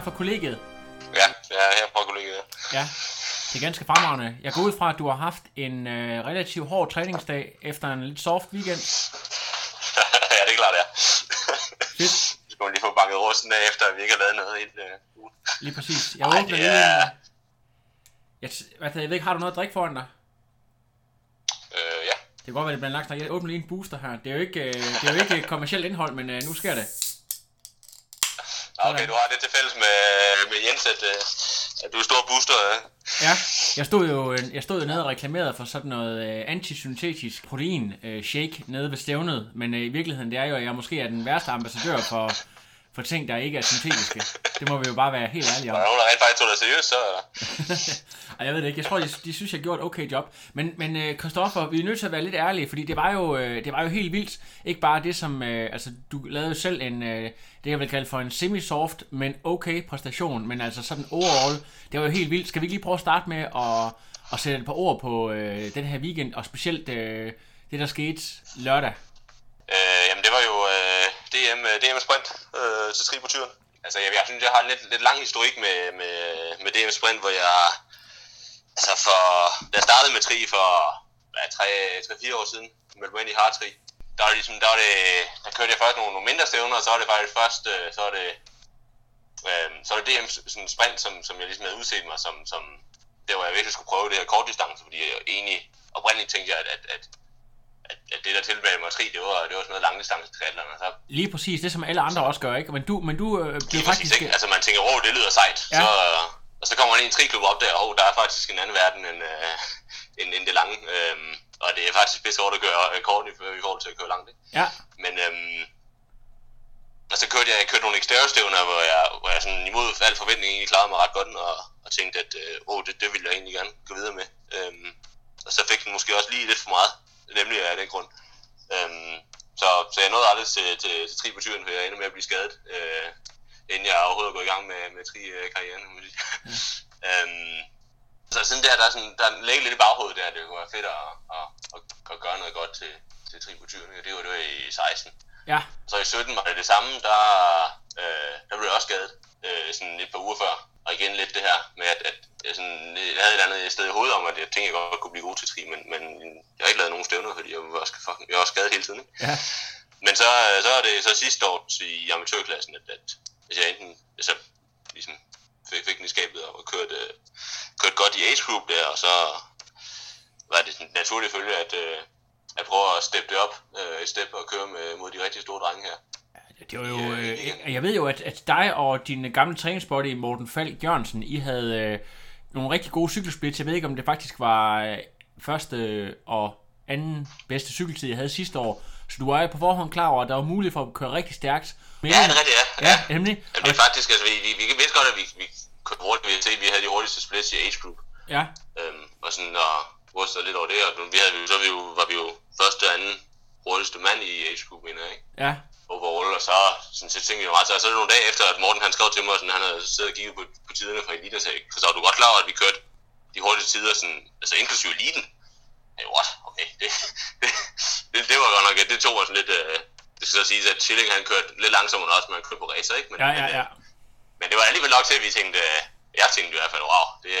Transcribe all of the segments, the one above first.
Er ringer fra kollegiet. Ja, jeg er her på kollegiet. Ja, det er ganske fremragende. Jeg går ud fra, at du har haft en øh, relativt hård træningsdag efter en lidt soft weekend. ja, det er klart, ja. Fedt. Skal man lige få banket rusten af, efter at vi ikke har lavet noget i uh, ugen. Lige præcis. Jeg Ej, åbner lige er- en... Jeg, hvad, jeg ved ikke, har du noget at drikke foran dig? Øh, ja. Det kan godt være, det bliver en lang snak. Jeg åbner lige en booster her. Det er jo ikke, øh, det er jo ikke kommersielt indhold, men øh, nu sker det. Okay, du har det til fælles med, med Jens, at, øh, at du er stor booster. Ja, jeg stod jo, øh, jeg stod jo nede og reklamerede for sådan noget øh, antisyntetisk protein shake nede ved stævnet, men i virkeligheden det er jo, at jeg måske er den værste ambassadør for, for ting, der ikke er syntetiske. Det må vi jo bare være helt ærlige om. der er nogen, der rent faktisk tog dig seriøst, så... Ej, jeg ved det ikke. Jeg tror, de, de synes, jeg gjorde et okay job. Men, men øh, Christoffer, vi er nødt til at være lidt ærlige, fordi det var jo, øh, det var jo helt vildt. Ikke bare det, som... Øh, altså, du lavede jo selv en... Det, jeg vil kalde for en semi-soft, men okay præstation. Men altså sådan overall, det var jo helt vildt. Skal vi ikke lige prøve at starte med at, at sætte et par ord på øh, den her weekend, og specielt øh, det, der skete lørdag? Øh, jamen, det var jo DM, øh, DM Sprint øh, til tributyren. Altså, jeg, jeg synes, jeg har en lidt, lidt lang historik med, med, med DM Sprint, hvor jeg... Altså, for, da jeg startede med tri for hvad, 3-4 år siden, med mig ind i Hartri, der var det ligesom, der var det, der kørte jeg først nogle, nogle mindre stævner, og så var det faktisk først, øh, så var det, øh, så var det DM sådan sprint, som, som jeg ligesom havde udset mig som, som der, hvor jeg virkelig skulle prøve det her kortdistance, fordi jeg egentlig oprindeligt tænkte jeg, at, at, at, at, at det der tilbage mig tri, det var, det var sådan noget langdistance triathlon, og så Lige præcis, det som alle andre også gør, ikke? Men du, men du øh, blev Lige præcis, faktisk... ikke? Altså man tænker, åh, det lyder sejt. Ja. Så, og så kommer man ind i en triklub op der, og der er faktisk en anden verden end, øh, end, end det lange. Øhm, og det er faktisk bedst hårdt at køre rekord i, i forhold til at køre langt. Ikke? Ja, Men øhm, og så kørte jeg, jeg kørte nogle eksterne hvor jeg, hvor jeg sådan imod al forventning egentlig klarede mig ret godt, og, og tænkte, at øh, åh, det, det ville jeg egentlig gerne gå videre med. Øhm, og så fik den måske også lige lidt for meget, nemlig af den grund. Øhm, så, så jeg nåede aldrig til, til, til tributyren, for jeg ender med at blive skadet, øh, inden jeg overhovedet går i gang med, med tri-karrieren. man sige. øhm, så siden der, der er sådan, der ligger lidt i baghovedet der, det kunne være fedt at, at, at, at gøre noget godt til, til tributyren. Det var det var i 16. ja, Så i 17 var det det samme, der, øh, der blev jeg også skadet, øh, sådan et par uger før. Og igen lidt det her med, at, at jeg, sådan, jeg havde et eller andet sted i hovedet om, at jeg tænkte, at jeg godt kunne blive god til tri, men, men jeg har ikke lavet nogen stævner, fordi jeg var fucking, jeg var også skadet hele tiden. Ikke? ja. Men så, så er det så sidste år i amatørklassen, at, at hvis jeg enten altså, ligesom fik, fik den i skabet og kørte, kørte godt i age group der, og så var det sådan naturligt følge, at, øh, at prøve at steppe det op øh, et step og køre med, mod de rigtig store drenge her. Det var jo, øh, jeg ved jo, at, at dig og din gamle træningsbody, Morten Falk Jørgensen, I havde øh, nogle rigtig gode cykelsplits. Jeg ved ikke, om det faktisk var øh, første og anden bedste cykeltid, jeg havde sidste år. Så du var jo på forhånd klar over, at der var mulighed for at køre rigtig stærkt. Men, Ja, det er rigtigt, ja. Ja, nemlig. Jamen, det er faktisk, altså, vi, vi, vi vidste godt, at vi, vi kørte hurtigt, vi at vi havde de hurtigste splits i age group. Ja, Øhm, og sådan, og rystede lidt over det, og vi havde, så vi jo, var vi jo første og anden hurtigste mand i age group, mener jeg, ikke? ja, overall, og så, sådan, så tænkte jeg meget, så, så nogle dage efter, at Morten han skrev til mig, sådan, han havde siddet og kigget på, på tiderne fra Elite, og sagde, så er du godt klar over, at vi kørte de hurtigste tider, sådan, altså inklusive Eliten. Ja, what? Okay, det, det, det, det, var godt nok, det tog mig sådan lidt, øh, det skal så sige, at Schilling han kørte lidt langsommere også, men han kørte på racer, ikke? Men, ja, ja, men, øh, ja. men det var alligevel nok til, at vi tænkte, øh, jeg tænkte i hvert fald, wow, det,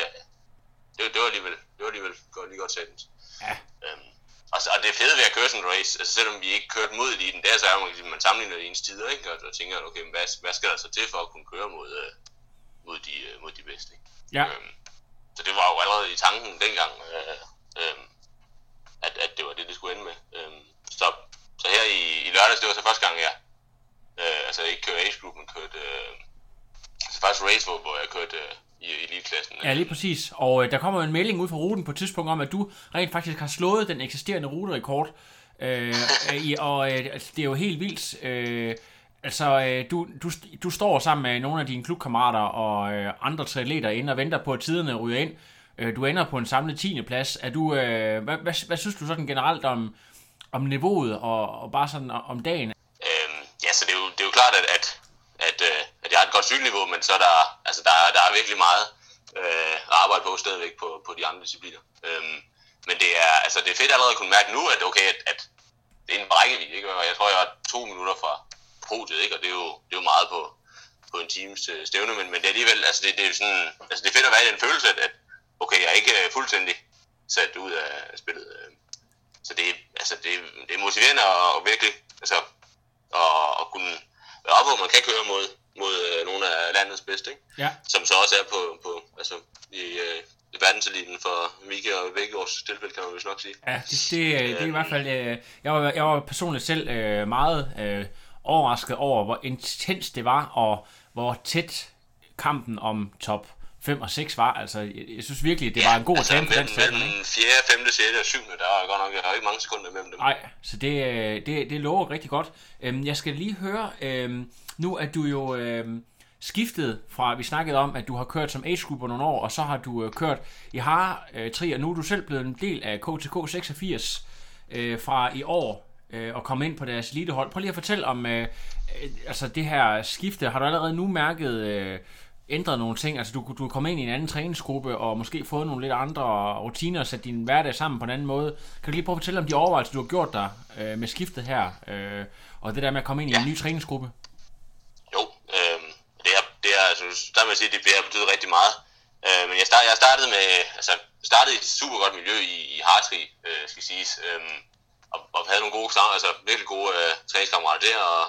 det, det var alligevel, det var alligevel godt, lige godt sat. Ja. Øhm, og, og det fede ved at køre sådan en race, altså selvom vi ikke kørte mod eliten, det er så er jo, man sammenligner ens tider, ikke? Og, og tænker, okay, hvad, hvad skal der så til for at kunne køre mod, uh, mod, de, uh, mod de bedste, ikke? Ja. Øhm, så det var jo allerede i tanken dengang, øh, øh, at, at det var det, det skulle ende med. Øh, så, så her i, i lørdags, det var så første gang, jeg øh, altså ikke kørte age group, men kørte, øh, altså faktisk race, hvor, hvor jeg kørte øh, i, elite-klassen. Ja, lige præcis. Og øh, der kommer en melding ud fra ruten på et tidspunkt om, at du rent faktisk har slået den eksisterende ruterekord. Øh, i, og øh, altså, det er jo helt vildt. Øh, altså, øh, du, du, du står sammen med nogle af dine klubkammerater og øh, andre triatleter inde og venter på, at tiderne ryger ind. Øh, du ender på en samlet 10. plads. Er du, øh, hvad, hvad, hvad synes du sådan generelt om, om niveauet og, og bare sådan om dagen? Øhm, ja, så det er jo, det er jo klart, at, at, at, øh, at jeg har et godt synniveau, men så er der, altså der, der er virkelig meget øh, at arbejde på stadigvæk på, på de andre discipliner. Øhm, men det er, altså det er fedt allerede at kunne mærke nu, at okay, at, at det er en rækkevidde, ikke? Og jeg tror, jeg er to minutter fra podiet, ikke? Og det er jo, det er jo meget på, på en times øh, stævne, men, men det er alligevel, altså det, det er sådan, altså det er fedt at være i den følelse, at, at okay, jeg er ikke øh, fuldstændig sat ud af spillet. Øh. Så det, er- altså det, det er motiverende og, og virkelig, altså, at, at kunne være op, hvor man kan køre mod, mod øh, nogle af landets bedste, ikke? Ja. som så også er på, på altså, i, øh, verdenseliten for Mika og Vækkegaards tilfælde, kan man vist nok sige. Ja, det, det, øh, det er i hvert fald... Øh, jeg, var, jeg var personligt selv øh, meget øh, overrasket over, hvor intens det var, og hvor tæt kampen om top 5 og 6 var. Altså, jeg, jeg synes virkelig, det var en god altså, altså, for den stadion, ikke? mellem 4., 5., 6. og 7. Der er godt nok der er ikke mange sekunder mellem dem. Nej, så det, øh, det, det lover rigtig godt. Øhm, jeg skal lige høre, øhm, nu at du jo øhm, skiftet fra, vi snakkede om, at du har kørt som age group nogle år, og så har du øh, kørt i har øh, tri, og nu er du selv blevet en del af KTK 86 øh, fra i år, øh, og komme ind på deres elitehold. Prøv lige at fortælle om øh, øh, altså det her skifte. Har du allerede nu mærket øh, ændret nogle ting? Altså du, du er kommet ind i en anden træningsgruppe, og måske fået nogle lidt andre rutiner, og sat din hverdag sammen på en anden måde. Kan du lige prøve at fortælle om de overvejelser, du har gjort dig øh, med skiftet her, øh, og det der med at komme ind i en ny træningsgruppe? Jo, øh, det er, det er, altså, der vil jeg sige, det har betydet rigtig meget. Øh, men jeg, start, jeg startede med, altså, startede i et super godt miljø i, i Hartri, øh, skal siges, øh, og, og, havde nogle gode, altså virkelig gode øh, træningskammerater der, og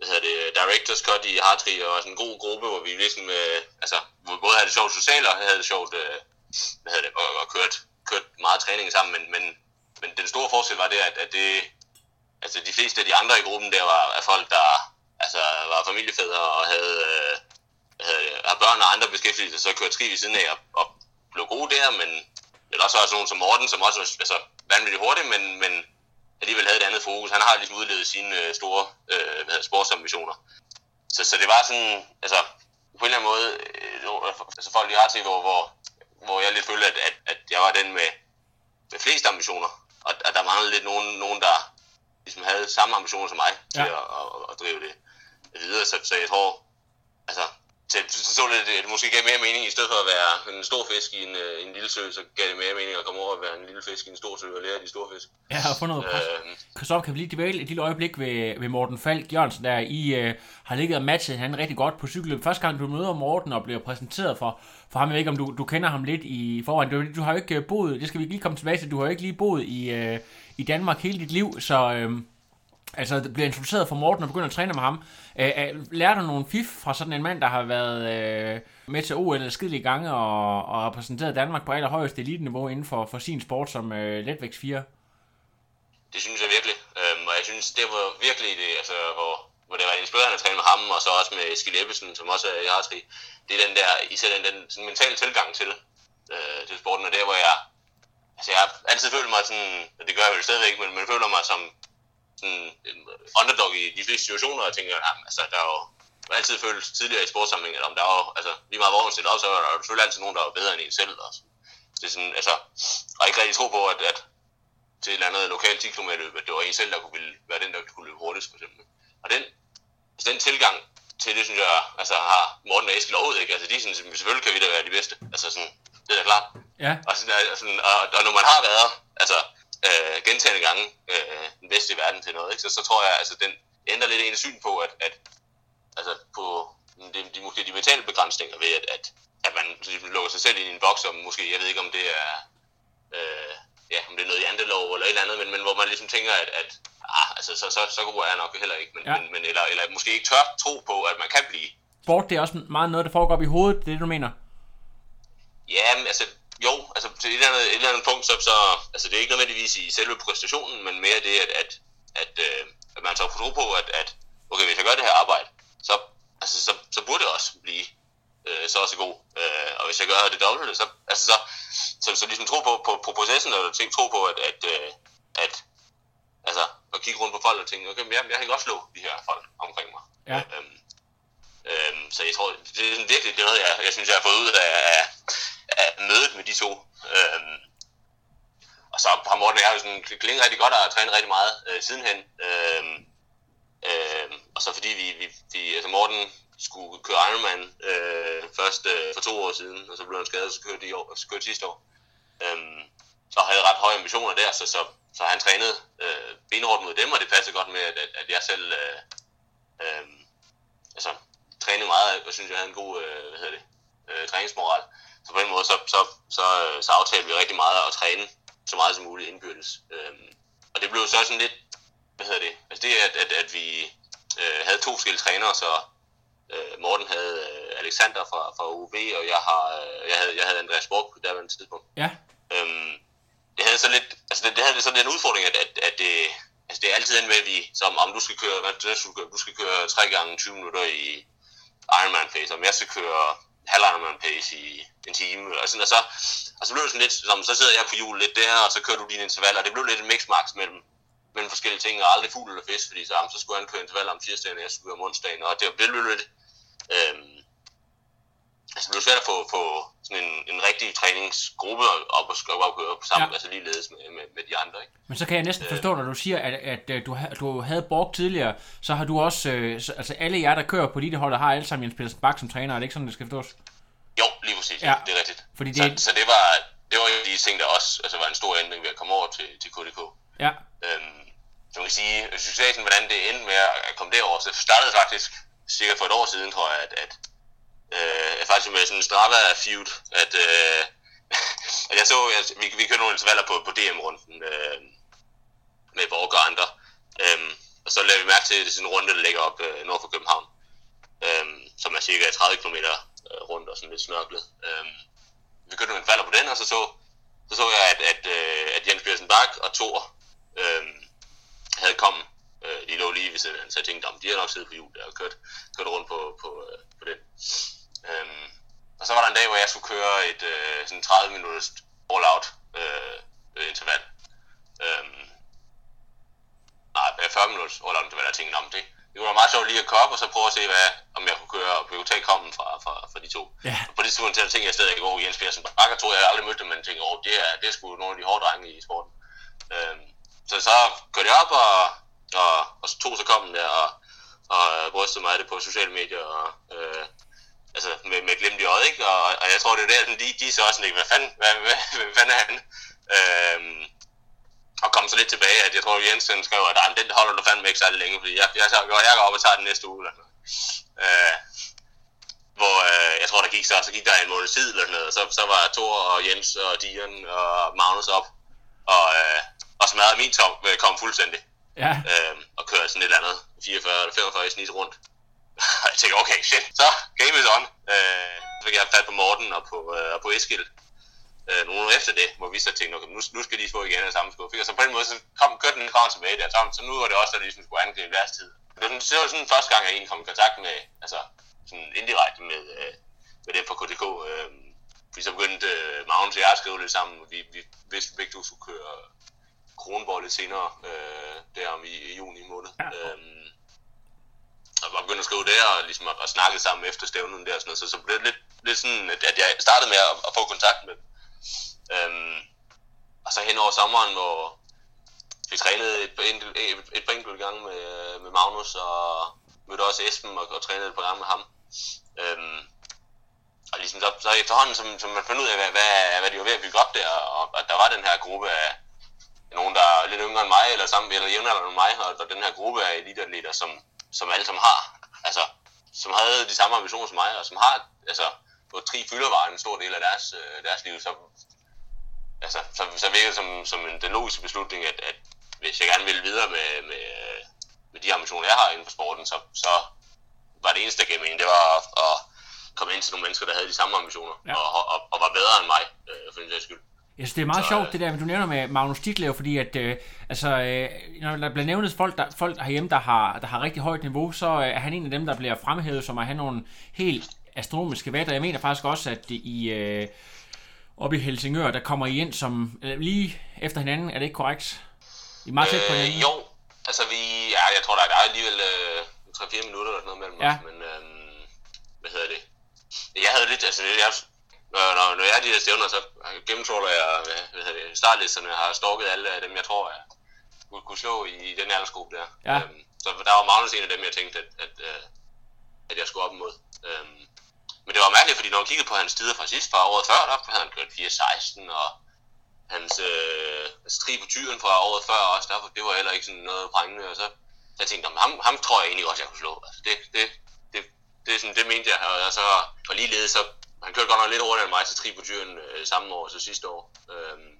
hvad hedder det, Directors Cut i Hartri, og sådan en god gruppe, hvor vi ligesom, øh, altså, hvor vi både havde det sjovt socialt, og havde det sjovt, øh, hvad hedder det, og, og kørt, kørt meget træning sammen, men, men, men den store forskel var det, at, at det, altså de fleste af de andre i gruppen der var er folk, der altså, var familiefædre og havde, øh, havde, havde børn og andre beskæftigelser, så kørte tri ved siden af og, og blev gode der, men det var også sådan nogen som Morten, som også var altså, vanvittigt hurtigt, men, men alligevel havde et andet fokus. Han har ligesom udlevet sine øh, store øh, hvad hedder, sportsambitioner. Så, så det var sådan, altså på en eller anden måde, øh, no- altså folk i Hartog, hvor, hvor, hvor jeg lidt følte, at, at, at jeg var den med, med flest ambitioner, og at der manglede lidt nogen, nogen der ligesom havde samme ambitioner som mig til Ja. at, at, at, drive det videre. Så, så jeg tror, altså, til, så, så det, det måske gav mere mening, i stedet for at være en stor fisk i en, øh, en lille sø, så gav det mere mening at komme over og være en lille fisk i en stor sø og lære de store fisk. Jeg har fundet noget Øh, Christoffer, kan vi lige dvæle et lille øjeblik ved, ved Morten Falk Jørgensen, der I øh, har ligget og matchet han rigtig godt på cykelløb. Første gang du møder Morten og bliver præsenteret for, for ham, jeg ved ikke, om du, du kender ham lidt i forvejen. Du, du har jo ikke øh, boet, det skal vi lige komme tilbage til, du har jo ikke lige boet i, øh, i Danmark hele dit liv, så øh, altså bliver introduceret for Morten og begynder at træne med ham. Øh, lærer du nogle fif fra sådan en mand, der har været øh, med til OL skidelige gange og, og repræsenteret Danmark på allerhøjeste eliteniveau inden for, for sin sport som øh, letvægts 4? Det synes jeg virkelig. Øhm, og jeg synes, det var virkelig det, altså, hvor, hvor det var inspirerende at træne med ham, og så også med Eskil Ebbesen, som også er i Hartri. Det er den der, især den, den sådan mentale tilgang til, øh, til sporten, og der hvor jeg, altså jeg har altid følt mig sådan, og det gør jeg vel stadigvæk, men man føler mig som sådan en underdog i de fleste situationer, og tænker, jamen, altså der er jo har altid følt tidligere i sportssammenhæng, at om der er jo, altså lige meget hvor man stiller op, så er der jo selvfølgelig altid nogen, der er bedre end en selv. Og det er sådan, altså, og ikke rigtig tro på, at, at til et eller andet lokalt 10 km løb, at det var en selv, der kunne ville være den, der kunne løbe hurtigst, for eksempel. Og den, altså den tilgang til det, synes jeg, altså har Morten og Eskild lovet, ikke? Altså de sådan, selvfølgelig kan vi da være de bedste. Altså sådan, det er da klart. Ja. Og, sådan, og, sådan, og, og når man har været, altså øh, gentagende gange, øh, den bedste i verden til noget, ikke? Så, så tror jeg, altså den ændrer lidt en syn på, at, at altså på de, de, måske de mentale begrænsninger ved, at, at, at man ligesom lukker sig selv ind i en boks, og måske, jeg ved ikke om det er, øh, ja, om det er noget jantelov eller et eller andet, men, men hvor man ligesom tænker, at, at ah, altså, så, så, så god er jeg nok heller ikke, men, ja. men, men eller, eller måske ikke tør tro på, at man kan blive. Sport, det er også meget noget, der foregår op i hovedet, det er det, du mener? Ja, men altså, jo, altså til et eller andet, et eller andet punkt, så, så altså, det er ikke nødvendigvis i selve præstationen, men mere det, at, at, at, øh, at man så får tro på, at, at okay, hvis jeg gør det her arbejde, så, altså, så, så burde det også blive øh, så også god. Øh, og hvis jeg gør det dobbelte, så, altså, så, så, så ligesom tro på, på, på processen, og tænke, tro på, at, at, øh, at altså, at kigge rundt på folk og tænke, okay, men jeg, jeg kan godt slå de her folk omkring mig. Ja. Øhm, øhm, så jeg tror, det er sådan virkelig det er noget, jeg, jeg synes, jeg har fået ud af, af, af mødet med de to. Øhm, og så har Morten og jeg jo sådan klinget rigtig godt og trænet rigtig meget øh, sidenhen. Øhm, øhm, og så fordi vi, vi, vi altså Morten skulle køre Ironman øh, først øh, for to år siden, og så blev han skadet, og så kørte, i år, så kørte sidste år. Øhm, så havde jeg ret høje ambitioner der, så, så, så han trænede øh, benhårdt mod dem, og det passede godt med, at, at, at jeg selv øh, øh, altså, trænede meget, og synes, jeg havde en god øh, hvad hedder det, øh, træningsmoral. Så på den måde, så, så, så, øh, så aftalte vi rigtig meget at træne så meget som muligt indbyrdes. Øhm, og det blev så sådan lidt, hvad hedder det, altså det at, at, at vi øh, havde to forskellige trænere, så øh, Morten havde øh, Alexander fra, fra UV, og jeg, har, øh, jeg, havde, jeg havde Andreas Borg på det tidspunkt. Ja. Øhm, det havde så lidt, altså det, det havde sådan en udfordring, at, at, at det, altså det er altid en med, at vi, som om du skal køre, du skal køre, du skal køre 3 gange 20 minutter i Ironman pace, om jeg skal køre halv Ironman pace i en time, og sådan, og så, og så blev det sådan lidt, som, så sidder jeg på hjul lidt der, og så kører du dine intervaller, og det blev lidt en mixmax mellem, mellem forskellige ting, og aldrig fugl eller fisk, fordi så, så skulle han køre intervaller om tirsdagen, og jeg skulle køre om onsdagen, og det, det blev lidt, øhm, altså det blev svært at få, få sådan en, en rigtig træningsgruppe op og skrive op køre sammen, Ja. altså ligeledes med, med, med de andre, ikke? Men så kan jeg næsten forstå, når du siger, at, at øh, du, du havde Borg tidligere, så har du også, øh, så, altså alle jer, der kører på dit hold, har alle sammen Jens Petersen Bak som træner, er det ikke sådan, det skal forstås? Jo, lige præcis, Ja. det er rigtigt. Fordi Så, det- så det var, det var en af de ting, der også altså, var en stor ændring ved at komme over til, til KDK. Ja, Øhm, så man kan sige, succesen, hvordan det endte med at komme derover, så startede faktisk cirka for et år siden, tror jeg, at, at øh, faktisk med sådan en Strava-feud, at, øh, at jeg så, at vi, vi kørte nogle intervaller på, på DM-runden øh, med Borg og andre, øh, og så lavede vi mærke til, at det er sådan en runde, der ligger op øh, nord for København, øh, som er cirka 30 km øh, rundt og sådan lidt snørklet. Øh, vi kørte nogle intervaller på den, og så så, så, så jeg, at, at, øh, at Jens Petersen Bak og Thor øh, havde kommet. Øh, de lå lige ved siden af så jeg tænkte, om de har nok siddet på hjul der og kørt, kørt rundt på, på, øh, på den. Øhm, og så var der en dag, hvor jeg skulle køre et øh, sådan 30 minutters all-out øh, øh, interval. Øhm, nej, 40 minutters all-out interval. Jeg tænkte, om det, det være meget sjovt lige at køre op, og så prøve at se, hvad, om jeg kunne køre, og kunne tage kommen fra, fra, fra de to. Ja. Og på det tidspunkt så tænkte jeg stadig, at oh, Jens Petersen Bakker tror jeg, jeg aldrig mødte dem, men tænkte, oh, det er, det er sgu nogle af de hårde drenge i sporten. Øhm, så så kørte jeg op, og, og, og så tog så kommen der, og, og brystede mig af det på sociale medier, og øh, altså med, med glimt i øjet, ikke? Og, og jeg tror, det er der, de, de så også sådan, ikke, hvad fanden, hvad, hvad, hvad fanden er han? Øhm, og kom så lidt tilbage, at jeg tror, Jensen skrev, at "Ej, den holder du fandme ikke særlig længe, fordi jeg, jeg, jeg, jeg går op og tager den næste uge. Eller noget." Øh, hvor øh, jeg tror, der gik så, så gik der en måned tid eller sådan noget, og så, så var Thor og Jens og Dion og Magnus op, og, øh, og smadrede min top, øh, kom fuldstændig, ja, øh, og kørte sådan et eller andet 44 eller 45 i snit rundt. Og jeg tænkte, okay, shit, så game is on. Øh, så fik jeg fat på Morten og på, øh, og på Eskild. Øh, nogle uger efter det, hvor vi så tænkte, okay, nu, nu skal de få igen af samme skuffe. Og så på den måde, så kom, kørte den og tilbage der, så, så nu var det også, der ligesom skulle angribe deres tid. Det var, sådan, det var sådan første gang, jeg egentlig kom i kontakt med, altså sådan indirekte med, øh, med dem fra KTK. Øh, fordi så begyndte øh, Magnus og jeg at skrive lidt sammen. Vi, vi vidste begge to skulle køre Kronborg lidt senere, øh, der om i, i juni måned. Ja. Øhm, og var begyndt at skrive der, og ligesom at, at snakke sammen efter stævnen der og sådan noget. Så, så blev det lidt, lidt sådan, at, at jeg startede med at, at få kontakt med dem. Øhm, og så hen over sommeren, hvor vi trænede et, et, et, et par enkelte gange med, med Magnus, og mødte også Esben og, og trænede et par gange med ham. Øhm, og ligesom så, så efterhånden, som, som man fandt ud af, hvad, hvad, hvad de var ved at bygge op der, og at der var den her gruppe af nogen, der er lidt yngre end mig, eller sammen eller jævnaldrende end mig, og, og den her gruppe af eliteatleter, som, som alle sammen har, altså, som havde de samme ambitioner som mig, og som har, altså, hvor tri fylder var en stor del af deres, øh, deres liv, så altså, så, så virker det som, som en, den logiske beslutning, at, at hvis jeg gerne vil videre med, med, med de ambitioner, jeg har inden for sporten, så, så var det eneste, der gav mening, det var at, at komme ind til nogle mennesker, der havde de samme ambitioner, ja. og, og, og var bedre end mig, øh, for den sags skyld. Jeg synes, det er meget Så, sjovt, det der, du nævner med Magnus Ditlev, fordi at, øh, altså, øh, når der bliver nævnet folk, der, folk herhjemme, der har, der har rigtig højt niveau, så øh, er han en af dem, der bliver fremhævet som at have nogle helt astronomiske vatter. Jeg mener faktisk også, at i, øh, oppe i Helsingør, der kommer I ind som øh, lige efter hinanden, er det ikke korrekt? I er meget tæt på hinanden. Øh, jo, altså vi, ja, jeg tror, der er, alligevel øh, 3-4 minutter eller noget mellem Ja. os, men øh, hvad hedder det? Jeg havde lidt, altså det, jeg, når, når, når jeg er de der stævner, så gennemtråler jeg hvad, hvad hedder det, startlisterne, har stalket alle af dem, jeg tror, jeg kunne, kunne slå i, i den aldersgruppe der. Ja. Øhm, så der var Magnus en af dem, jeg tænkte, at, at, øh, at jeg skulle op imod. Øhm, men det var mærkeligt, fordi når man kiggede på hans tider fra sidst, fra året før, der havde han kørt 4.16, og hans øh, stri på tyren fra året før også, der, det var heller ikke sådan noget prængende, og så, så jeg tænkte, "Nå, men ham, ham tror jeg egentlig også, jeg kunne slå. Altså, det, det, det, det, er sådan, det mente jeg, og, så, og ligeledes, så, han kørte godt nok lidt hurtigere end mig til tri på tyren øh, samme år, så sidste år. Øhm,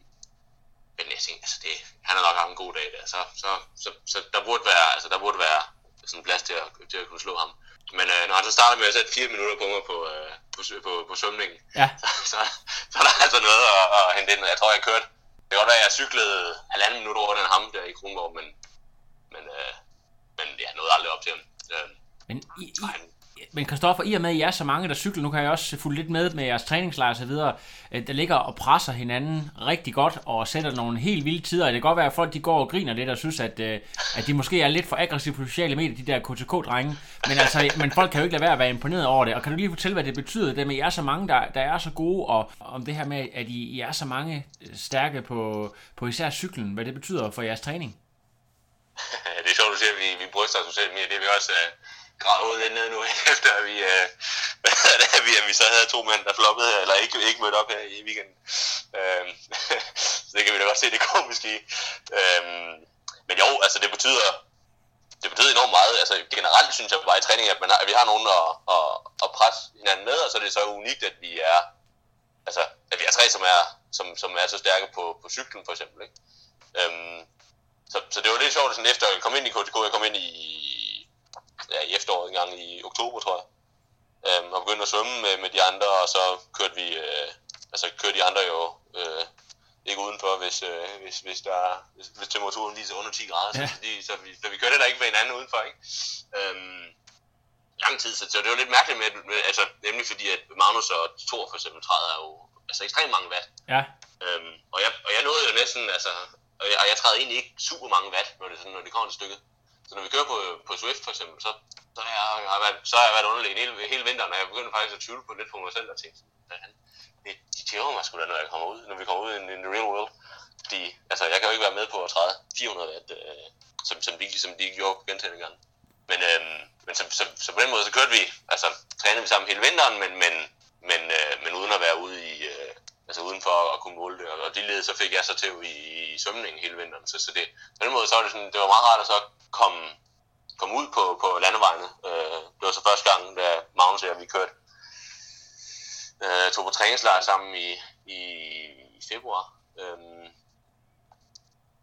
men jeg tænkte, altså det, han har nok haft en god dag der, så, så, så, så der burde være, altså der burde være sådan plads til at, til at kunne slå ham. Men øh, når han så starter med at sætte fire minutter på mig på, øh, på, på, på, på svømningen, Ja. så, så, så er der altså noget at, at hente ind. Jeg tror, jeg kørte, det kan godt være, at jeg cyklede halvanden minut over den ham der i Kronborg, men, men, øh, men jeg nåede aldrig op til ham. Øh, Men, I, I, han, men Kristoffer, i og med, at I er så mange, der cykler, nu kan jeg også fulge lidt med med jeres træningslejr og så videre, øh, der ligger og presser hinanden rigtig godt og sætter nogle helt vilde tider. Det kan godt være, at folk de går og griner lidt og synes, at, øh, at de måske er lidt for aggressive på sociale medier, de der KTK-drenge. Men, altså, men folk kan jo ikke lade være at være imponeret over det. Og kan du lige fortælle, hvad det betyder, det med, at I er så mange, der, der er så gode, og om det her med, at I, I er så mange øh, stærke på, på især cyklen, hvad det betyder for jeres træning? det er sjovt, du siger, at vi, vi bryster os socialt medier. Det er vi også gravet lidt ned nu, efter at vi, øh, hvad det, at vi, at vi så havde to mænd, der floppede her, eller ikke, ikke mødte op her i weekenden. Øh, så det kan vi da godt se det komiske i. Øh, men jo, altså det betyder, det betyder enormt meget. Altså generelt synes jeg bare i træning, at, man har, at vi har nogen at, at, at presse hinanden med, og så er det så unikt, at vi er, altså, at vi er tre, som er, som, som er så stærke på, på cyklen for eksempel. Ikke? Øhm, så, så det var lidt sjovt, sådan efter jeg kom ind i KTK, jeg kom ind i, ja, i efteråret en gang i oktober, tror jeg, øhm, og begyndte at svømme med, med de andre, og så kørte vi, øh, altså kørte de andre jo øh, ikke udenfor, hvis, øh, hvis, hvis, der, hvis, hvis temperaturen lige er under 10 grader, Ja. så, de, så, vi, så vi kørte der ikke ved hinanden udenfor, ikke? Øhm, lang tid, så, så det var lidt mærkeligt med, med, altså, nemlig fordi, at Magnus og Thor for eksempel træder jo altså ekstremt mange watt. Ja, Øhm, og, jeg, og jeg nåede jo næsten, altså, og jeg, og jeg træder egentlig ikke super mange watt, når det, sådan, når det kommer til stykket. Så når vi kører på, på Swift for eksempel, så, så, har jeg, har været, så har jeg været underlig hele, hele vinteren, og jeg begyndte faktisk at tvivle på lidt på mig selv, og tænkte, sådan, det, de tæver mig sgu da, når jeg kommer ud, når vi kommer ud in, in the real world. Fordi, altså, jeg kan jo ikke være med på at træde 400 watt, øh, som, som, de, som de gjorde gentagende gange. Men, øh, men så, så, så, på den måde, så kørte vi, altså, trænede vi sammen hele vinteren, men, men, men, øh, men uden at være ude i, øh, altså uden for at kunne måle det, og, og de led, så fik jeg så til i, i svømningen hele vinteren, så, så det, på den måde, så var det sådan, det var meget rart at så kom, kom ud på, på landevejene. Øh, det var så første gang, da Magnus og jeg, vi kørte, øh, tog på træningslejr sammen i, i, i februar. Øhm,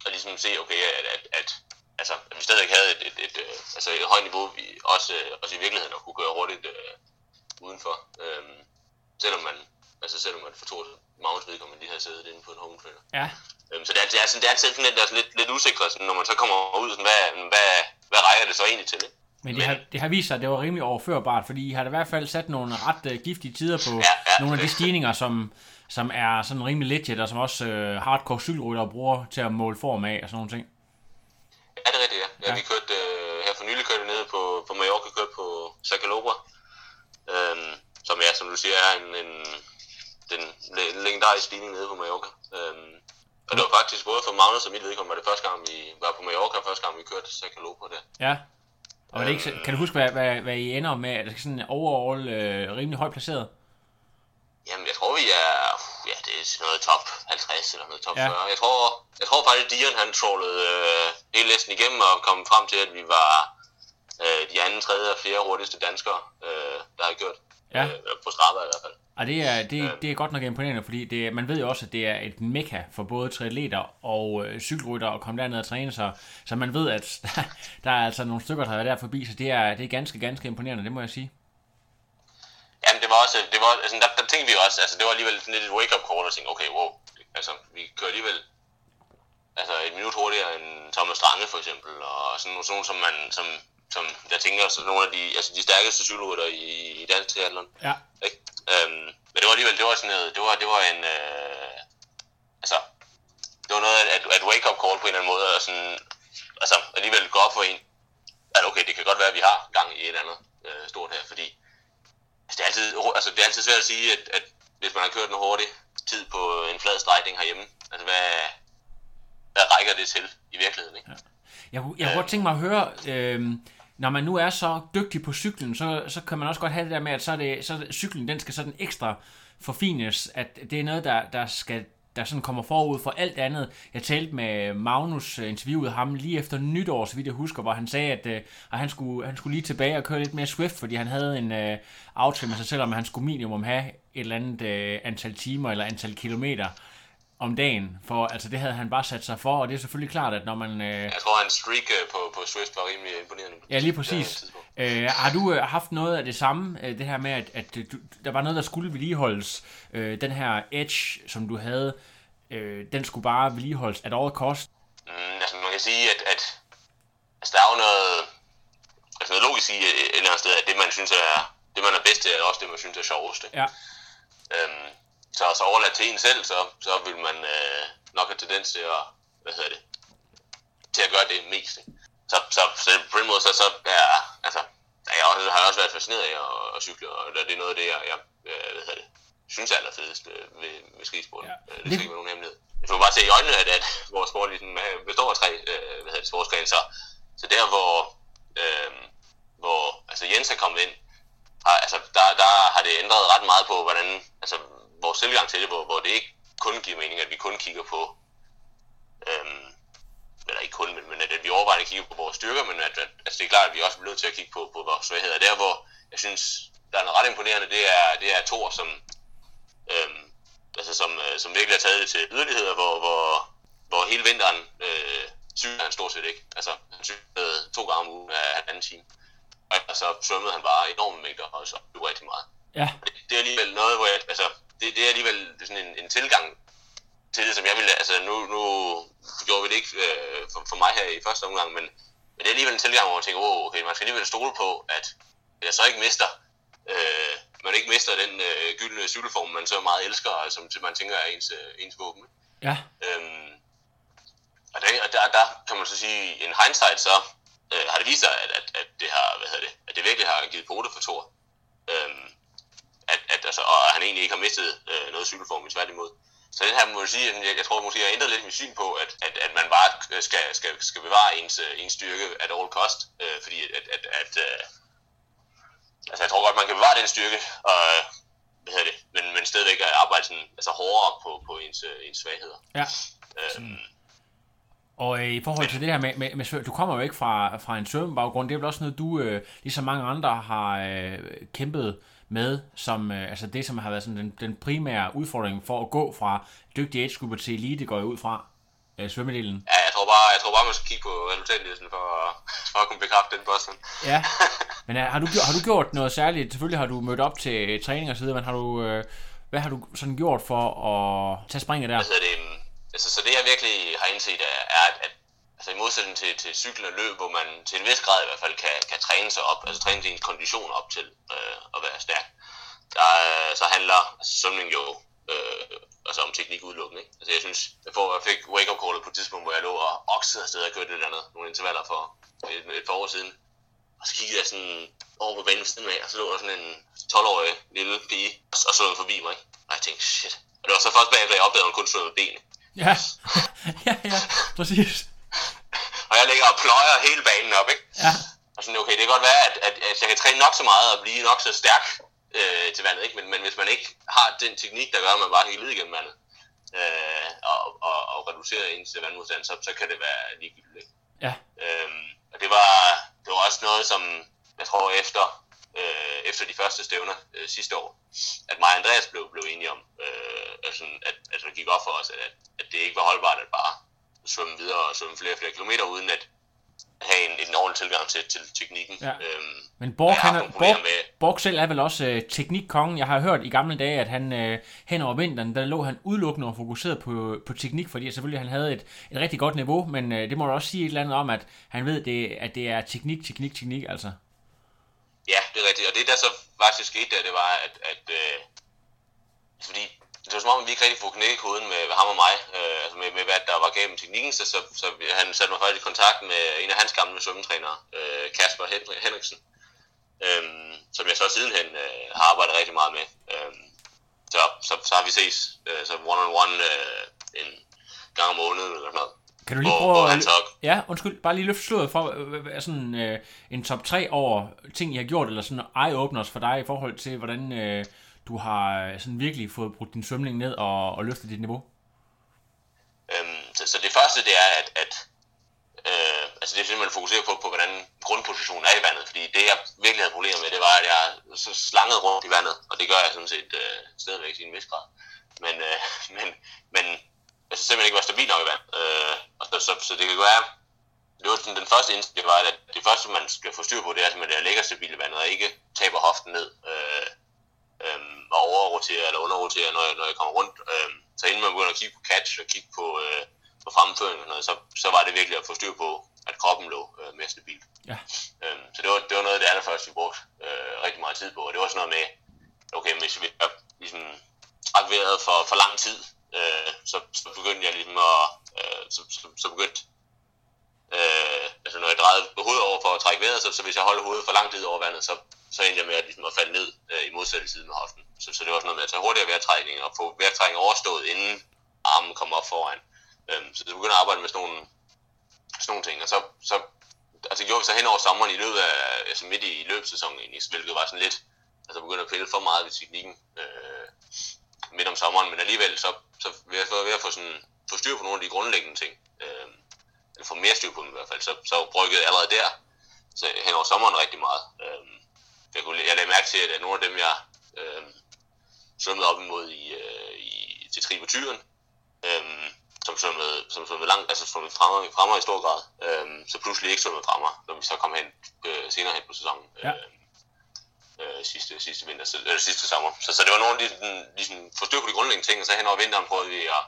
og ligesom se, okay, at, at, at, altså, at vi stadig havde et, et, et, øh, altså et højt niveau, vi også, øh, også i virkeligheden at kunne køre hurtigt øh, udenfor. Øh, selvom man, altså selvom man for to Magnus vedkommende lige havde siddet inde på en home trainer. ja. Øhm, så det er, det er, sådan, det er sådan lidt, der er lidt, lidt usikret, sådan, når man så kommer ud, sådan, hvad, hvad, hvad rækker det så egentlig til? Ikke? Men det har, det har vist sig, at det var rimelig overførbart, fordi I har da i hvert fald sat nogle ret uh, giftige tider på Ja, ja. nogle af de stigninger, som, som er sådan rimelig legit, og som også uh, hardcore cykelryttere bruger til at måle form af og sådan nogle ting. Ja, det er rigtigt, ja. ja, Ja. Vi kørte, øh, her for nylig kørte vi ned på, på Mallorca, kørte på Sacalobra, øhm, som ja, som du siger, er en, en den le- legendariske stigning nede på Mallorca. Øhm, og det var faktisk både for Magnus og mit vedkommende, var det første gang, vi var på Mallorca, første gang, vi kørte Sacalobra der. Ja. Og det ikke, kan du huske, hvad, hvad, hvad I ender med? Er det sådan overall uh, rimelig højt placeret? Jamen, jeg tror, vi er, ja, det er sådan noget top 50 eller noget top Ja. ja. 40. Jeg tror, jeg tror faktisk, Dion han trålede øh, hele listen igennem og kom frem til, at vi var øh, de anden, tredje og fjerde hurtigste danskere, øh, der har gjort. Ja. Øh, på Strava i hvert fald. Og det er, det, det er godt nok imponerende, fordi det, man ved jo også, at det er et mekka for både triatleter og øh, cykelrytter at komme derned og træne sig. Så man ved, at der, der er altså nogle stykker, der har været der forbi, så det er, det er ganske, ganske imponerende, det må jeg sige. Jamen, det var også, det var, altså, der, der tænkte vi også, altså, det var alligevel sådan lidt et wake-up call, og tænkte, okay, wow, altså, vi kører alligevel altså, et minut hurtigere end Thomas Strange, for eksempel, og sådan nogle, sådan, som man, som, som jeg tænker, så nogle af de, altså, de stærkeste cykelrytter i, i dansk triathlon. Ja. Ikke? Øhm, men det var alligevel, det var sådan noget, det var, det var en, øh, altså, det var noget af et, et wake-up call på en eller anden måde, og sådan, altså, alligevel gå op for en, at okay, det kan godt være, at vi har gang i et eller andet øh, stort her, fordi altså, det, er altid, altså, det er altid svært at sige, at, at hvis man har kørt en hurtig tid på en flad strækning herhjemme, altså hvad, hvad rækker det til i virkeligheden, ikke? Ja. Jeg, kunne- jeg kunne godt tænke mig at høre, øh, når man nu er så dygtig på cyklen, så, så kan man også godt have det der med, at så er det, så cyklen den skal sådan ekstra forfines, at det er noget, der, der skal der sådan kommer forud for alt andet. Jeg talte med Magnus, øh, interviewede ham lige efter nytår, så vidt jeg husker, hvor han sagde, at, øh, at han, skulle, han skulle lige tilbage og køre lidt mere Swift, fordi han havde en øh, aftale med sig selv, om at han skulle minimum have et eller andet øh, antal timer eller antal kilometer om dagen, for altså det havde han bare sat sig for, og det er selvfølgelig klart, at når man... Øh, Jeg tror, hans streak øh, på, på Swift var rimelig imponerende. Ja, lige præcis. Øh, har du øh, haft noget af det samme, øh, det her med, at, at du, der var noget, der skulle vedligeholdes? Øh, den her edge, som du havde, øh, den skulle bare vedligeholdes at all cost. Mm, altså man kan sige, at, at altså, der er jo noget, altså noget logisk i et et eller andet sted, at det man synes er, det man er bedst til, er også det man synes er sjovest. Ja, Øhm, så, så overladt til en selv, så, så vil man øh, nok have tendens til at, hvad hedder det, til at gøre det mest. Ikke? Så, så, så på den måde, så, så er, altså, jeg også, har jeg også været fascineret af at, at cykle, og det er noget af det, jeg, jeg øh, hvad hedder det, synes er allerfedest øh, ved, ved skisporten. Ja. Ja. Det skal ikke være nogen hemmelighed. Jeg får bare se i øjnene, at, at vores sport ligesom er- består af tre øh, hvad hedder det, sportsgrene, så, så der hvor, øh, hvor altså Jens er kommet ind, har, altså, der, der har det ændret ret meget på, hvordan, altså, vores tilgang til det, hvor, hvor det ikke kun giver mening, at vi kun kigger på, øhm, eller ikke kun, men, men at, at vi overvejende kigger på vores styrker, men at, at altså, det er klart, at vi også bliver nødt til at kigge på, på vores svagheder. Der, hvor jeg synes, der er noget ret imponerende, det er, det er Thor, som, øhm, altså, som, øh, som virkelig har taget det til yderligheder, hvor, hvor, hvor hele vinteren øh, cykler han stort set ikke. Altså, han cyklede to gange om ugen af halvanden time. Og så svømmede han bare enorme mængder, og så blev rigtig meget ja, det er alligevel noget, hvor jeg, altså, det, det er alligevel sådan en, en tilgang til det, som jeg ville, altså nu, nu gjorde vi det ikke øh, for, for mig her i første omgang, men, men det er alligevel en tilgang, hvor man tænker, oh, okay, man skal alligevel stole på, at jeg så ikke mister, øh, man ikke mister den øh, gyldne cykelform, man så meget elsker, og som man tænker er ens, øh, ens våben. ja, Øhm, og der, og der, der kan man så sige, en hindsight så, øh, har det vist sig, at, at, at, det har, hvad hedder det, at det virkelig har givet pote for Thor. Øhm, at, at, altså, og han egentlig ikke har mistet øh, noget cykelform, men tværtimod. Så den her må jeg sige, jeg, jeg tror måske, jeg har ændret lidt mit syn på, at, at, at man bare øh, skal, skal, skal bevare ens, øh, ens styrke at all cost, øh, fordi at, at, at øh, altså jeg tror godt, man kan bevare den styrke, og, øh, hvad hedder det, men, men stadigvæk at arbejde sådan, altså hårdere på, på ens, øh, ens svagheder. ja. Øhm, Og øh, i forhold til det her med, med, med du kommer jo ikke fra, fra en svømmebaggrund, det er vel også noget, du, øh, ligesom mange andre, har øh, kæmpet med, som øh, altså det, som har været sådan den, den primære udfordring for at gå fra dygtig age til elite, går jeg ud fra øh, svømmedelen. Ja, jeg tror bare, jeg tror bare man skal kigge på resultatlisten for, for at kunne bekræfte den påstand. Ja, men øh, har, du, gjort- har du gjort noget særligt? Selvfølgelig har du mødt op til træning og så videre, men har du, øh, hvad har du sådan gjort for at tage springet der? Hedder det? Altså, så det jeg virkelig har indset er, er at, at altså i modsætning til, til cykel og løb, hvor man til en vis grad i hvert fald kan, kan træne sig op, altså træne sin kondition op til øh, at være stærk, der, øh, så handler altså, svømning jo øh, altså om teknik udelukkende. Ikke? Altså jeg synes, jeg, får, jeg fik wake-up callet på et tidspunkt, hvor jeg lå og oksede afsted og kørte et eller andet, nogle intervaller for et, et par år siden. Og så kiggede jeg sådan over på banen siden af, og så lå der sådan en 12-årig lille pige, og, og svømmede forbi mig. Ikke? Og jeg tænkte, shit. Og det var så først bagefter, jeg opdagede, at hun kun svømmede benene. Ja, ja, ja, præcis. Og jeg ligger og pløjer hele banen op, ikke? Ja, Og sådan, okay, det kan godt være, at, at, at jeg kan træne nok så meget og blive nok så stærk øh, til vandet, ikke? Men, men hvis man ikke har den teknik, der gør, at man bare kan glide igennem vandet, øh, og, og, og reducere ens vandmodstand, så, så kan det være ligegyldigt, ikke? ja, Øhm, og det var, det var også noget, som jeg tror efter øh, efter de første stævner øh, sidste år, at mig og Andreas blev, blev enige om, øh, altså, at, at det gik op for os, at, at det ikke var holdbart at bare svømme videre og svømme flere og flere kilometer, uden at have en, en ordentlig tilgang til, til teknikken. Ja. Øhm, Men Borg, han er, Borg, med- Borg selv er vel også øh, teknikkongen. Jeg har hørt i gamle dage, at han øh, hen over vinteren, der lå han udelukkende og fokuseret på, på teknik, fordi selvfølgelig han havde et, et rigtig godt niveau, men øh, det må du også sige et eller andet om, at han ved, det, at det er teknik, teknik, teknik, altså. Ja, det er rigtigt. Og det der så faktisk skete der, det var, at, at øh, fordi det var som om, at vi ikke rigtig kunne knække koden med ham og mig, øh, altså med, med, hvad der var gennem teknikken, så, så, så han satte mig faktisk i kontakt med en af hans gamle svømmetrænere, øh, Kasper Hen- Henriksen, øh, som jeg så sidenhen øh, har arbejdet rigtig meget med. Øh, så, så, så har vi ses, øh, så one-on-one øh, en gang om måneden eller sådan noget. Kan du lige Hvor- prøve hvor at... han så- Ja, undskyld, bare lige løfte sløret for sådan øh, en top 3 over ting, I har gjort, eller sådan eye-openers for dig i forhold til, hvordan øh, du har øh, sådan virkelig fået brudt din svømning ned og, og løftet dit niveau. Øhm, så, så det første, det er, at, at øh, altså det er simpelthen at fokusere på, på, hvordan grundpositionen er i vandet. Fordi det, jeg virkelig havde problemer med, det var, at jeg så slangede rundt i vandet. Og det gør jeg sådan set øh, stadigvæk i en vis grad. Men, øh, men, men altså simpelthen ikke var stabil nok i vand. Øh, og så, så, så, det kan være, det var sådan, den første indsigt, det var, at det første, man skal få styr på, det er simpelthen, at jeg ligger stabilt i vandet, og ikke taber hoften ned. Øh, øh, overrotere eller underrotere, når jeg, når jeg kommer rundt. Øhm, så inden man begynder at kigge på catch og kigge på, øh, på fremføring og noget, så, så var det virkelig at få styr på, at kroppen lå øh, mere stabilt. Ja. Øhm, så det var, det var noget af det allerførste, vi brugte øh, rigtig meget tid på, og det var sådan noget med, okay, hvis vi har ligesom træk vejret for, for lang tid, øh, så, så begyndte jeg ligesom at, øh, så, så, så begyndte Øh, altså når jeg drejede hovedet over for at trække vejret, så, så hvis jeg holdt hovedet for lang tid over vandet, så, så endte jeg med at, ligesom, at falde ned øh, i modsatte side med hoften. Så, så det var sådan noget med at tage hurtigere vejrtrækning og få vejrtrækning overstået, inden armen kom op foran. Øhm, så jeg begyndte at arbejde med sådan nogle, sådan nogle ting, og så, så altså gjorde vi så hen over sommeren i løbet af, altså midt i, i løbssæsonen egentlig, hvilket var sådan lidt, altså begyndte at pille for meget ved teknikken øh, midt om sommeren, men alligevel så, så ved at, ved at få, sådan, få styr på nogle af de grundlæggende ting, øh, eller få mere styr på dem i hvert fald, så, så bryggede jeg allerede der, så hen over sommeren rigtig meget. Øh, jeg, kunne, jeg lagde mærke til, at nogle af dem, jeg øh, svømmede op imod i, øh, i, til tributyren, øh, som svømmede, som svømmede langt, altså svømmede fremmer, fremmer i stor grad, øh, så pludselig ikke svømmede fremmer, når vi så kom hen øh, senere hen på sæsonen. Ja. Øh, øh, sidste, sidste vinter, så, eller sidste sommer. Så, så det var nogle af de, de, de sådan, få styr på de grundlæggende ting, og så hen over vinteren prøvede vi at,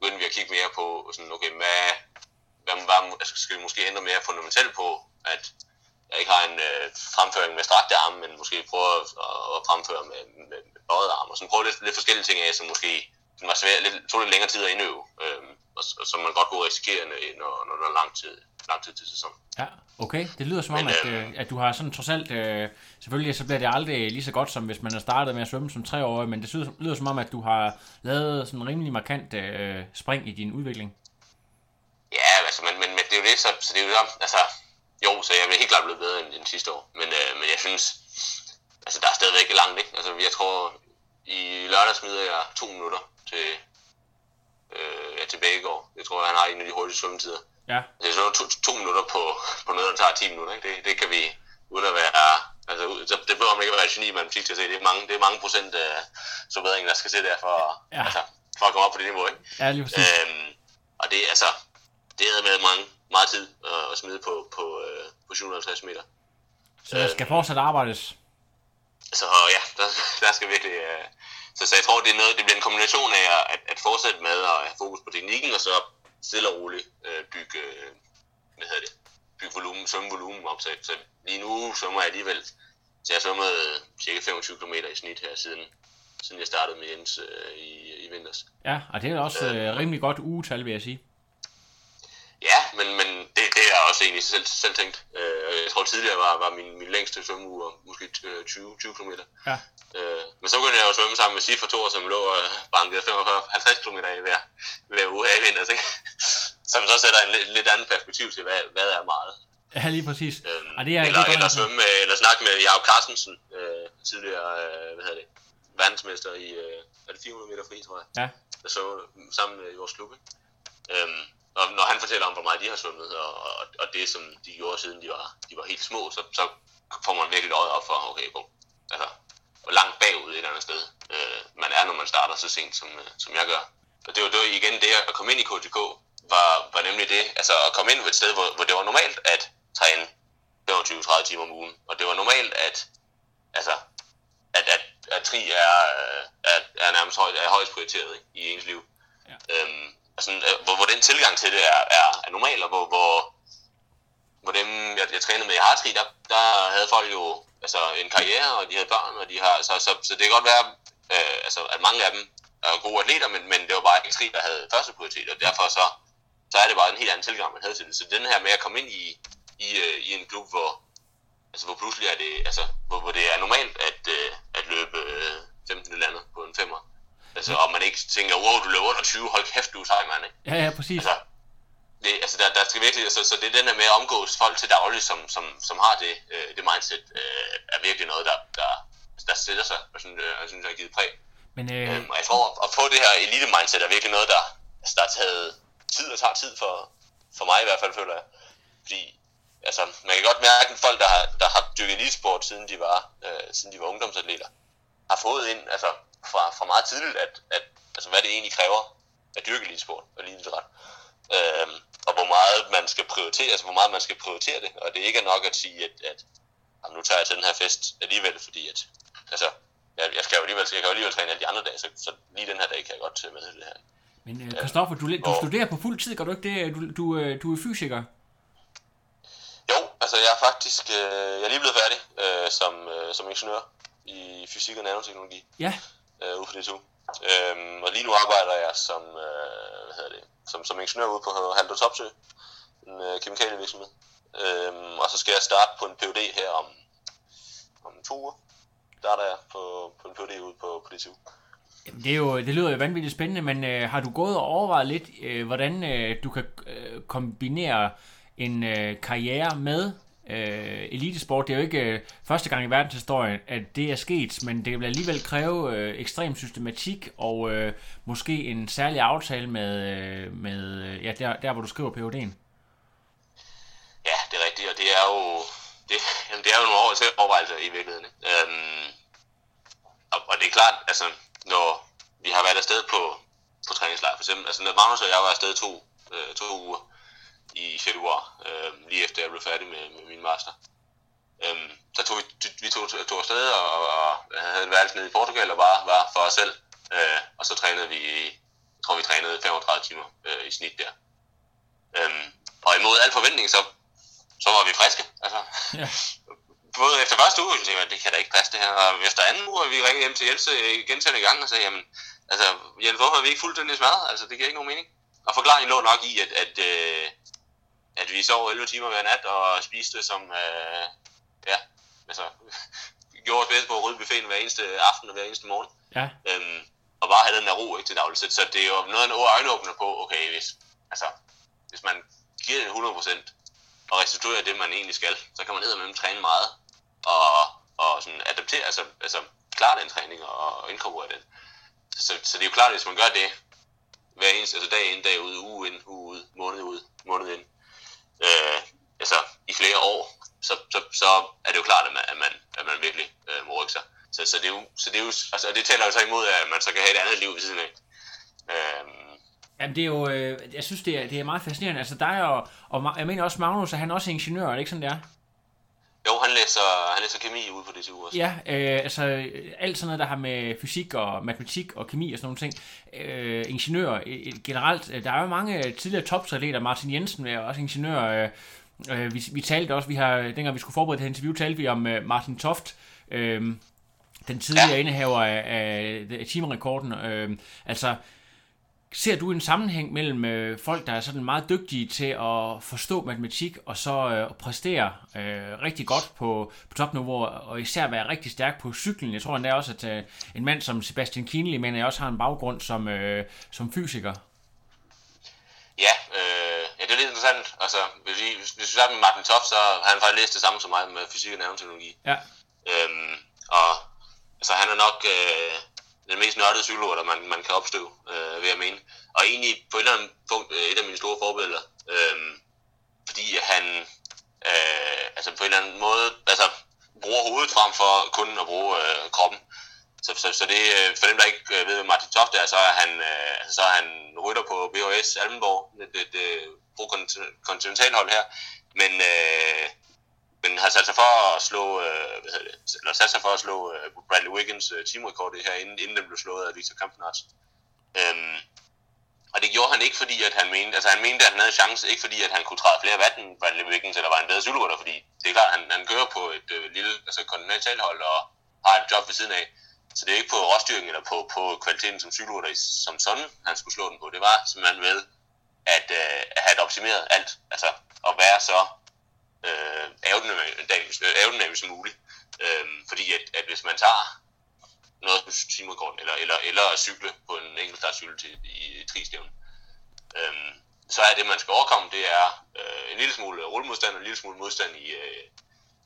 begyndte vi at kigge mere på, sådan, okay, hvad, hvad, hvad altså, skal vi måske ændre mere fundamentalt på, at jeg ikke har en øh, fremføring med strakte arme, men måske prøve at, at fremføre med, med, med bøjet arme, og sådan prøve lidt, lidt forskellige ting af, som måske sådan var svært, lidt, tog lidt længere tid at indøve, øh, og, og som man godt kunne risikere, når, når der er lang tid, lang tid til sæson. Ja, okay. Det lyder som om, Men, at, øh, øh, at du har sådan trods alt... Øh, selvfølgelig så bliver det aldrig lige så godt, som hvis man har startet med at svømme som treårig, men det lyder, lyder som om, at du har lavet sådan en rimelig markant øh, spring i din udvikling. Ja, altså, men, men, men det er jo det, så, så det er jo altså, jo, så jeg vil helt klart blive bedre end, end sidste år, men, øh, men jeg synes, altså, der er stadigvæk langt, ikke? Altså, jeg tror, i lørdag smider jeg to minutter til, øh, ja, til Bækkegaard. Jeg tror, han har en af de hurtige svømmetider. Ja, Det er sådan to, to minutter på, på noget, der tager 10 minutter, ikke? Det, det kan vi, uden at være, altså, det behøver man ikke at være geni i matematik til at se. Det er mange, det er mange procent af forbedringer, der skal til der for, Ja. altså, for at komme op på det niveau, ikke? ja lige præcis. Øhm, og det er altså, det er med mange, meget tid at, at smide på, på, øh, på 750 meter. Så der skal fortsat arbejdes. Så ja, der, der skal virkelig... Øh, så, så jeg tror, det, er noget, det bliver en kombination af at, at, fortsætte med at have fokus på teknikken, og så stille og roligt øh, bygge, øh, hvad hedder det, bygge volumen, svømme volumen op. Så, så lige nu svømmer jeg alligevel, så jeg har svømmet cirka 25 km i snit her siden, siden jeg startede med Jens øh, i, i vinters. Ja, og det er også øh, rimelig godt ugetal, vil jeg sige. Ja, men, men det, det er jeg også egentlig selv, selv tænkt. Øh, jeg tror tidligere var, var min, min længste svømmeuge måske øh, 20, 20 km. Ja. Øh, men så begyndte jeg jo svømme sammen med Sif og Thor, som lå og bankede 45-50 km i hver, hver uge her i vinter. Som så sætter en lidt, lidt anden perspektiv til, hvad, hvad er meget. Ja, lige præcis. Øhm, Og det er, eller, er eller svømme med, eller snakke med Jacob Carstensen, øh, tidligere øh, hvad hedder det, verdensmester i øh, er det 400 meter fri, tror jeg Ja, der så sammen med i vores klub. Ikke? Øhm, og når han fortæller om, hvor meget de har svømmet, og, og, og det, som de gjorde, siden de var, de var helt små, så, så får man virkelig øjet op for, okay, hvor, altså, hvor langt bagud et eller andet sted øh, man er, når man starter så sent, som, øh, som jeg gør. Og det var, det var igen det at komme ind i KTK, var, var nemlig det, altså at komme ind på et sted, hvor, hvor det var normalt at træne 25-30 timer om ugen, og det var normalt at, altså, at, at, at tri er, er, er nærmest høj, er højst prioriteret i ens liv. Ja. Øhm, altså, øh, hvor, hvor den tilgang til det er, er, er normal, og hvor, hvor, hvor dem, jeg, jeg trænede med i Hartri, der, der havde folk jo altså, en karriere, og de havde børn, og de har, så, så, så det kan godt være, øh, altså, at mange af dem er gode atleter, men, men det var bare ikke Tri, der havde første prioritet, og derfor så, så er det bare en helt anden tilgang, man havde til det. Så den her med at komme ind i, i, øh, i en klub, hvor, altså, hvor pludselig er det, altså, hvor, hvor det er normalt at, øh, at løbe øh, 15 eller andet på en femmer. Altså, og man ikke tænker, wow, du løber under 20, hold kæft, du er sej, mand, ikke? Ja, ja, præcis. Altså, det, altså der, der skal virkelig, altså, så det er den der med at omgås folk til daglig, som, som, som har det, øh, det mindset, øh, er virkelig noget, der, der, der sætter sig, og synes, øh, jeg synes, har givet præg. Men, øh... Øhm, og jeg tror, at få det her elite mindset er virkelig noget, der, altså, der har taget tid og tager tid for, for mig i hvert fald, føler jeg. Fordi altså, man kan godt mærke, at folk, der har, der har dykket elitesport, siden de var, øh, siden de var ungdomsatleter, har fået ind altså, fra, fra meget tidligt, at, at altså, hvad det egentlig kræver at dyrke elitesport og elitidræt. Øhm, og hvor meget man skal prioritere, altså hvor meget man skal prioritere det, og det ikke er nok at sige, at, at jamen, nu tager jeg til den her fest alligevel, fordi at, altså, jeg, jeg skal jo alligevel, jeg kan jo alligevel træne alle de andre dage, så, så lige den her dag kan jeg godt tage med til det her. Men uh, Christoffer, du, du studerer på fuld tid, gør du ikke det? Du, du, øh, du er fysiker. Jo, altså jeg er faktisk, øh, jeg er lige blevet færdig øh, som, øh, som ingeniør i fysik og nanoteknologi. Ja. Øh, ude for DTU. Øhm, og lige nu arbejder jeg som, øh, hvad hedder det, som, som ingeniør ude på Haldo Topsø, en øh, kemikalievirksomhed. Øhm, og så skal jeg starte på en PhD her om, om to uger. Starter jeg på, på en PhD ude på, på DTU. Det, er jo, det lyder jo vanvittigt spændende, men øh, har du gået og overvejet lidt, øh, hvordan øh, du kan øh, kombinere en øh, karriere med øh, elitesport. Det er jo ikke øh, første gang i verdenshistorien, at det er sket, men det vil alligevel kræve øh, ekstrem systematik og øh, måske en særlig aftale med, øh, med øh, ja, der, der, hvor du skriver PUD'en. Ja, det er rigtigt, og det er jo, det, jamen, det er jo nogle år til overvejelser i virkeligheden. Øhm, og, og det er klart, altså, når vi har været afsted på, på træningslejr, for eksempel, altså når Magnus og jeg var afsted to, øh, to uger, i februar, øh, lige efter jeg blev færdig med, med min master. Øhm, så tog vi, vi tog, tog afsted og, og havde en værelse nede i Portugal og bare var for os selv. Øh, og så trænede vi, jeg tror vi trænede 35 timer øh, i snit der. Øhm, og imod al forventning, så, så var vi friske. Altså, ja. Både efter første uge, så tænkte jeg, det kan da ikke passe det her. Og efter anden uge, vi ringede hjem til Jelse gentagende gang og sagde, jamen, altså, Jens, hvorfor har vi ikke fuldstændig smadret? Altså, det giver ikke nogen mening. Og forklaringen lå nok i, at, at, øh, at vi sov 11 timer hver nat og spiste som, øh, ja, altså, gjorde os bedst på at rydde buffeten hver eneste aften og hver eneste morgen. Ja. Øhm, og bare have den der ro ikke, til dagligt. Så, så det er jo noget af en øjenåbner på, okay, hvis, altså, hvis man giver det 100% og restituerer det, man egentlig skal, så kan man ned med træne meget og, og sådan adaptere, altså, altså klare den træning og, og inkorporere den. Så, så det er jo klart, at hvis man gør det hver eneste, altså dag ind, dag ud, uge ind, uge ud, måned ud, måned ind, øh, altså i flere år, så, så, så er det jo klart, at man, at man, at man virkelig øh, må rykke sig. Så, så, det er jo, så det er jo, altså, det taler jo så imod, at man så kan have et andet liv ved siden af. Øh, Jamen det er jo, øh, jeg synes det er, det er meget fascinerende. Altså dig og, og jeg mener også Magnus, at han også er ingeniør, er det ikke sådan det er? Jo, han læser, han læser kemi ude på DTU også. Ja, øh, altså alt sådan noget, der har med fysik og matematik og kemi og sådan nogle ting. Øh, ingeniør øh, generelt, øh, der er jo mange tidligere topatleter, Martin Jensen er også ingeniør. Øh, øh, vi, vi talte også, vi har, dengang vi skulle forberede det her interview, talte vi om øh, Martin Toft, øh, den tidligere ja. indehaver af, af, af timerekorden. Øh, altså, Ser du en sammenhæng mellem øh, folk, der er sådan meget dygtige til at forstå matematik, og så øh, præstere øh, rigtig godt på, på topniveau, og især være rigtig stærk på cyklen? Jeg tror endda også, at øh, en mand som Sebastian Kienle, mener jeg også har en baggrund som, øh, som fysiker. Ja, øh, ja, det er lidt interessant. Altså, hvis vi, hvis vi starter med Martin Toft, så har han faktisk læst det samme som mig med fysik og nanoteknologi. Ja. Øhm, og altså, han er nok... Øh, den mest nørdede cykelrytter, man, man kan opstøve, øh, vil jeg mene. Og egentlig på et eller andet punkt øh, et af mine store forbilleder, øh, fordi han, øh, altså på en eller anden måde, altså bruger hovedet frem for kun at bruge øh, kroppen. Så, så, så det, øh, for dem, der ikke øh, ved, hvad Martin Toft er, så er han, øh, altså, så er han rytter på BHS Almenborg, det, det, det pro-kontinentalhold her. Men, øh, men har sat sig for at slå, øh, hvad hedder det, eller sat sig for at slå øh, Bradley Wiggins øh, teamrekord her, inden, inden den blev slået af Victor Kampenarts. Øhm, og det gjorde han ikke, fordi at han mente, altså han mente, at han havde chance, ikke fordi, at han kunne træde flere vand end Bradley Wiggins, eller var en bedre cykelrytter, fordi det er klart, han, han kører på et øh, lille altså kontinentalhold og har et job ved siden af. Så det er ikke på råstyrken eller på, på kvaliteten som cykelrytter som sådan, han skulle slå den på. Det var simpelthen ved at, øh, at have optimeret alt, altså at være så øh, aerodynamisk som muligt. Øh, fordi at, at hvis man tager noget på timerekorden, eller, eller, eller at cykle på en enkeltstartcykel til, i tristævn, øh, så er det, man skal overkomme, det er øh, en lille smule rullemodstand og en lille smule modstand i, øh,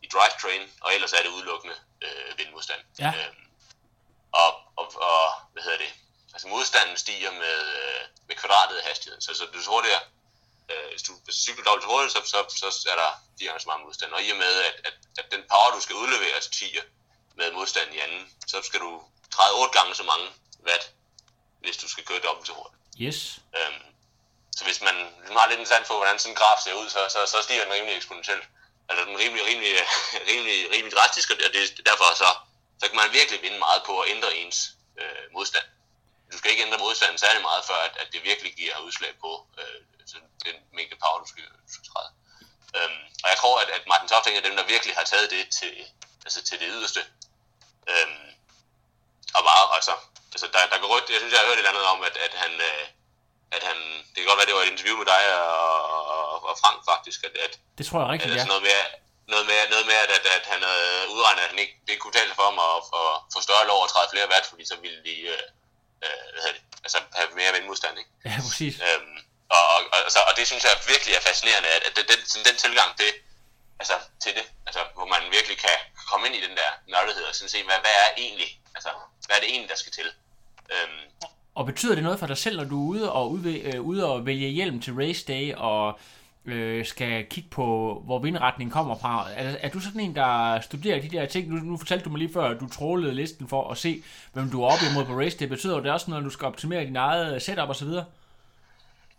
i drivetrain, og ellers er det udelukkende øh, vindmodstand. Ja. Øh, og, og, og, hvad hedder det, altså modstanden stiger med, øh, med kvadratet af hastigheden, så, så du hurtigere, øh, hvis du hvis cykler dobbelt hurtigt, så, så, så er der fire gange så meget modstand, og i og med, at, at, at den power, du skal udlevere stiger med modstand i anden, så skal du træde otte gange så mange watt, hvis du skal køre dobbelt så hurtigt. Yes. Øhm, så hvis man, man har lidt en sand for, hvordan sådan en graf ser ud, så, så, så stiger den rimelig eksponentielt. Altså den rimelig, rimelig, rimelig, rimelig drastisk, og det, det, derfor så, så kan man virkelig vinde meget på at ændre ens øh, modstand. Du skal ikke ændre modstanden særlig meget, før at, at det virkelig giver udslag på øh, sådan den mængde power, du skal, du skal træde. Øhm, og jeg tror, at, at Martin Toft er dem, der virkelig har taget det til, altså til det yderste. Øhm, og bare, altså, altså der, der går rødt, jeg synes, jeg har hørt et eller andet om, at, at han, øh, at han, det kan godt være, det var et interview med dig og, og, og Frank faktisk, at, at, Det tror jeg at rigtigt, altså ja. noget med, noget med, noget med at, at, at han havde udregnet, at han ikke, det kunne tale for ham at, at få større lov at træde flere watt, fordi så ville de øh, øh, hvad hedder det, altså have mere vindmodstand, ikke? Ja, præcis. Øhm, og, og, og, altså, og det synes jeg virkelig er fascinerende, at, at den, sådan den tilgang det, altså, til det, altså, hvor man virkelig kan komme ind i den der nørdethed og sådan se, hvad, hvad er egentlig, altså, hvad er det egentlig, der skal til? Øhm, Og betyder det noget for dig selv, når du er ude og, ude, øh, ude og vælge hjelm til race day, og øh, skal kigge på, hvor vindretningen kommer fra? Er, er du sådan en, der studerer de der ting? Nu, nu fortalte du mig lige før, at du trålede listen for at se, hvem du er oppe imod på race day. Betyder det også noget, når du skal optimere din eget setup osv.?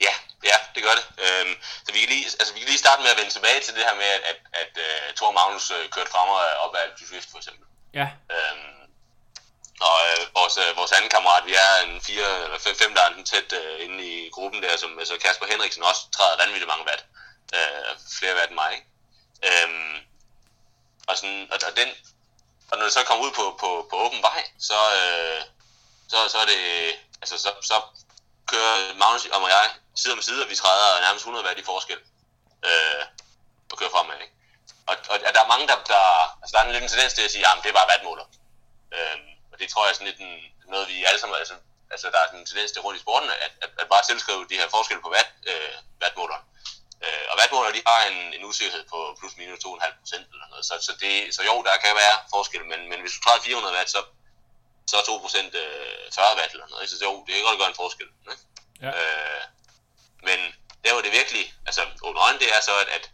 Ja, ja, det gør det. Øhm, så vi kan, lige, altså, vi kan lige starte med at vende tilbage til det her med, at, at, at uh, Thor Magnus uh, kørte og op ad Alpe for eksempel. Ja, Øhm, og øh, vores, øh, vores anden kammerat, vi er en fire eller fem, fem der er tæt øh, inde i gruppen der, som altså Kasper Henriksen også træder vanvittigt mange watt. Øh, flere watt end mig, ikke? Øhm, og, sådan, og, og, den, og når det så kommer ud på, på, på åben vej, så, øh, så, så er det, altså så, så kører Magnus og jeg side om side, og vi træder nærmest 100 watt i forskel. Øh, og kører fremad, ikke? Og, og, og der er mange, der, der, altså der er en lidt en tendens til at sige, at det er bare wattmåler. Øh, og det tror jeg er sådan lidt en, noget, vi alle sammen, altså, altså der er sådan en tendens til rundt i sporten, at, at, at bare tilskrive de her forskelle på watt, øh, wattmåleren. Øh, og wattmålere, de har en, en usikkerhed på plus minus 2,5 procent eller noget. Så, så, det, så jo, der kan være forskel, men, men hvis du træder 400 watt, så, så er 2 procent øh, 40 watt eller noget. Så jo, det kan godt gøre en forskel. Ikke? Ja. Øh, men der hvor det virkelig, altså under øjnene, det er så, at, at,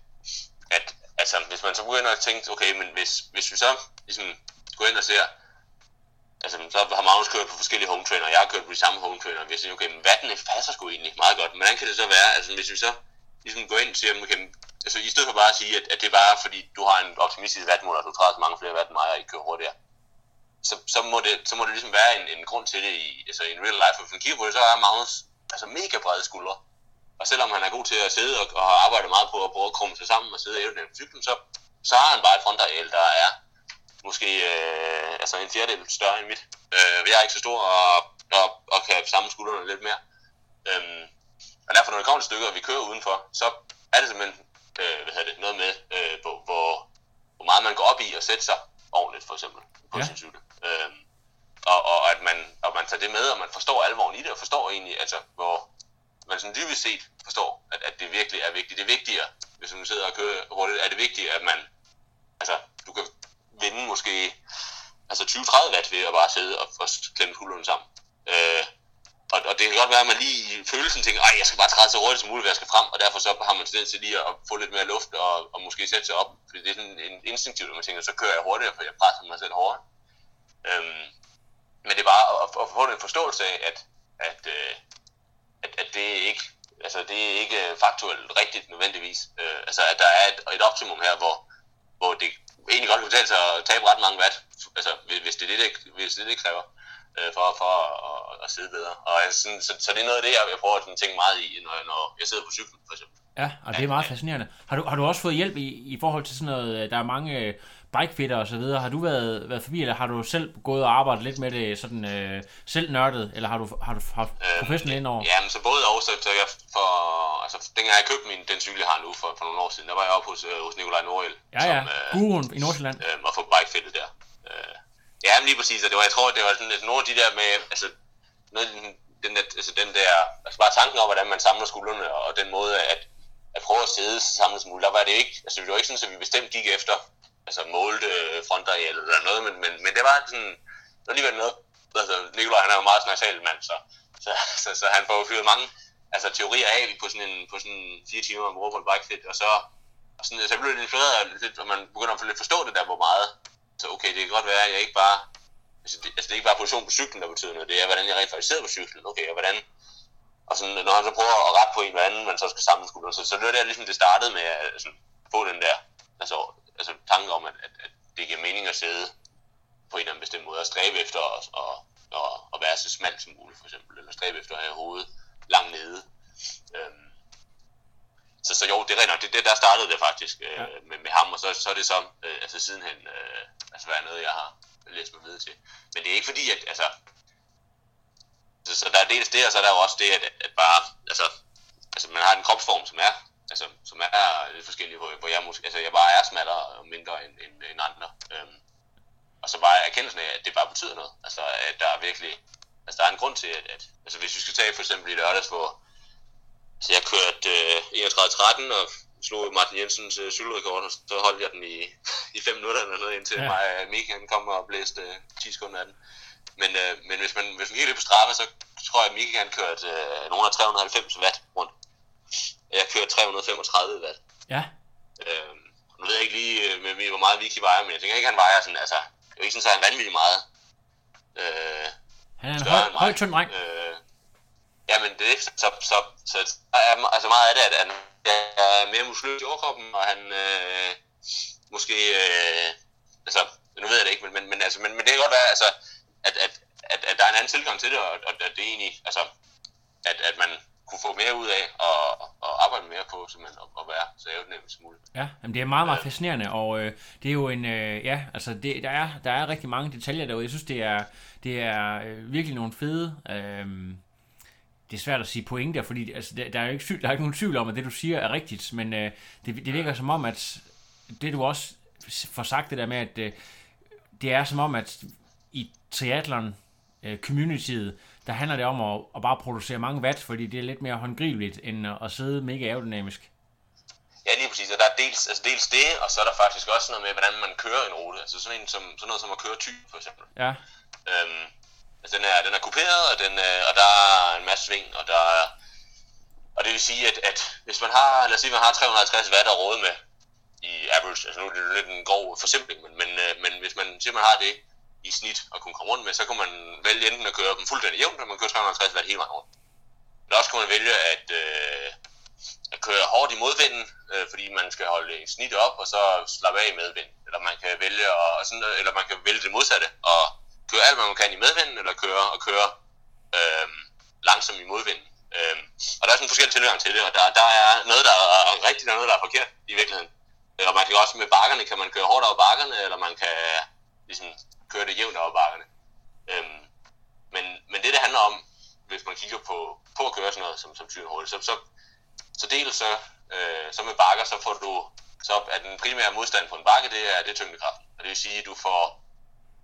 at altså, hvis man så begynder at tænke, okay, men hvis, hvis vi så ligesom går ind og ser, altså så har Magnus kørt på forskellige home trainer, og jeg har kørt på de samme home trainer, og vi har sagt, okay, men vatten passer sgu egentlig meget godt, men hvordan kan det så være, altså hvis vi så ligesom går ind og siger, okay, altså i stedet for bare at sige, at, at det er bare fordi, du har en optimistisk vatmål, og du træder så mange flere watt end mig, og I kører hurtigere, så, så, må det, så må det ligesom være en, en grund til det i, altså in real life, og hvis man kigger på det, så er Magnus altså mega brede skuldre, og selvom han er god til at sidde og, og har arbejdet meget på at prøve at krumme sig sammen og sidde og den cyklen, så, så har han bare et frontareal, der er måske øh, altså en fjerdedel større end mit. Øh, jeg er ikke så stor og, og, og kan samle skuldrene lidt mere. Øhm, og derfor, når det kommer til stykker, og vi kører udenfor, så er det simpelthen øh, hvad hedder det, noget med, øh, hvor, hvor, hvor meget man går op i at sætte sig ordentligt, for eksempel, på Ja. ja. sin cykel. Øhm, og, og, at man, og man tager det med, og man forstår alvoren i det, og forstår egentlig, altså, hvor man sådan dybest set forstår, at, at det virkelig er vigtigt. Det er vigtigere, hvis man sidder og kører hurtigt, er det vigtigt, at man, altså, du kan vinde måske altså 20-30 watt ved at bare sidde og, og klemme hullerne sammen. Øh, og, og det kan godt være, at man lige i følelsen tænker, at jeg skal bare træde så hurtigt som muligt, jeg skal frem, og derfor så har man tendens til lige at få lidt mere luft og, og måske sætte sig op, fordi det er sådan en instinktivt, at man tænker, så kører jeg hurtigere, for jeg presser mig selv hårdere. Øhm, men det er bare at, at få en forståelse af, at, at, øh, at, at det er ikke altså det er ikke faktuelt rigtigt nødvendigvis. Øh, altså at der er et, et optimum her, hvor, hvor det egentlig godt kan betale sig at tabe ret mange watt, altså hvis det er det, det, hvis det, det, kræver øh, for, for at, at, sidde bedre. Og sådan, så, så, det er noget af det, jeg, jeg prøver at tænke meget i, når, når jeg sidder på cyklen, for eksempel. Ja, og det er meget fascinerende. Har du, har du også fået hjælp i, i forhold til sådan noget, øh, der er mange bikefitter og så videre. Har du været, været forbi, eller har du selv gået og arbejdet lidt med det sådan øh, selv nørdet, eller har du, har du haft professionelt indover? Ja, men så både og, så, så jeg for, altså dengang jeg købte min, den cykel, jeg har nu for, for nogle år siden, der var jeg oppe hos, øh, hos Nikolaj Nordel. Ja, ja, som, øh, guruen i Nordsjælland. Øh, og få bikefittet der. Øh, ja, men lige præcis, og det var, jeg tror, det var sådan, at nogle af de der med, altså, noget, den, der, altså den der, altså bare tanken om, hvordan man samler skuldrene, og den måde, at, at prøve at sidde så samlet som muligt, der var det ikke, altså det var ikke sådan, at vi bestemt gik efter, altså målte øh, frontareal eller noget, men, men, men det var sådan, det var alligevel noget, altså Nikolaj han er jo meget nasal mand, så, så, så, så, han får jo fyret mange altså, teorier af på sådan en på sådan fire timer om World Bike Fit, og så, og sådan, så blev det inspireret lidt, og man begynder at lidt forstå det der, hvor meget, så okay, det kan godt være, at jeg ikke bare, altså det, altså det er ikke bare position på cyklen, der betyder noget, det er, hvordan jeg rent faktisk sidder på cyklen, okay, og hvordan, og sådan, når han så prøver at rette på en eller anden, man så skal samle så, så det var der ligesom det startede med at sådan, få den der, altså altså tanke om, at, at, at det giver mening at sidde på en eller anden bestemt måde og stræbe efter at, at, at, at være så smalt som muligt, for eksempel, eller stræbe efter at have hovedet langt nede. Øhm, så, så jo, det er det, det der startede det faktisk øh, ja. med, med ham, og så, så er det så øh, altså sidenhen øh, altså været noget, jeg har læst mig videre til. Men det er ikke fordi, at altså, så, så der er dels det, og så er der jo også det, at, at bare, altså, altså man har en kropsform, som er altså, som er lidt forskellige, hvor, hvor jeg, måske, altså, jeg bare er smallere og mindre end, end, end andre. Øhm, og så bare erkendelsen af, at det bare betyder noget. Altså, at der er virkelig, altså der er en grund til, at, at altså hvis vi skal tage for eksempel i lørdags, hvor så jeg kørte øh, 31.13 og slog Martin Jensens øh, cykelrekord, og så holdt jeg den i, i 5 minutter eller noget, indtil ja. mig og Mikael kom og blæste øh, 10 sekunder af den. Men, øh, men hvis man, hvis man kigger lidt på Strava, så tror jeg, at Mikael kørte øh, nogle af 390 watt rundt. Jeg kører 335 watt. Ja. Øhm, nu ved jeg ikke lige, øh, med, med, hvor meget Vicky vejer, men jeg tænker ikke, han vejer sådan, altså, det er ikke sådan, at han vanvittigt meget. Øh, han er en høj, høj tynd dreng. Øh, ja, men det er så, så, så, så, så er, altså meget af det, at han er mere muskuløs i overkroppen, og han øh, måske, øh, altså, nu ved jeg det ikke, men, men, men, altså, men, men det kan godt være, altså, at, at, at, at der er en anden tilgang til det, og, og at det er egentlig, altså, at, at man, kunne få mere ud af og, og arbejde mere på, simpelthen, at, at være så aerodynamisk som muligt. Ja, jamen det er meget, meget fascinerende, og øh, det er jo en, øh, ja, altså det, der, er, der er rigtig mange detaljer derude. Jeg synes, det er, det er øh, virkelig nogle fede, øh, det er svært at sige pointer, fordi altså, der, der, er jo ikke, der er ikke nogen tvivl om, at det du siger er rigtigt, men øh, det, det virker som om, at det du også får sagt det der med, at øh, det er som om, at i triathlon øh, communityet, der handler det om at, at bare producere mange watt, fordi det er lidt mere håndgribeligt, end at sidde mega aerodynamisk. Ja, lige præcis. Og der er dels, altså dels det, og så er der faktisk også noget med, hvordan man kører en rute. Altså sådan, en som, sådan noget som at køre typ, for eksempel. Ja. Øhm, altså den er, den er kuperet, og, den, øh, og der er en masse sving, og der er, og det vil sige, at, at hvis man har, lad os sige, man har 350 watt at råde med i average, altså nu er det lidt en grov forsimpling, men, men, øh, men hvis man siger, man har det, i snit at kunne komme rundt med, så kan man vælge enten at køre dem fuldstændig jævnt, eller man kører 350 watt hele vejen rundt. Eller også kunne man vælge at, øh, at køre hårdt i modvinden, øh, fordi man skal holde en snit op, og så slappe af i medvind. Eller man kan vælge at, sådan, eller man kan vælge det modsatte, og køre alt, hvad man kan i medvinden, eller køre og køre øh, langsomt i modvinden. Øh, og der er sådan en forskellig tilgang til det, og der, der er noget, der er rigtigt, og noget, der er forkert i virkeligheden. Øh, og man kan også med bakkerne, kan man køre hårdt over bakkerne, eller man kan ligesom køre det jævnt over bakkerne. Øhm, men, men det, det handler om, hvis man kigger på, på at køre sådan noget som, som hurtigt, så, så, så dels så, øh, så med bakker, så får du, så er den primære modstand på en bakke, det er, det er tyngdekraften. Og det vil sige, at du får,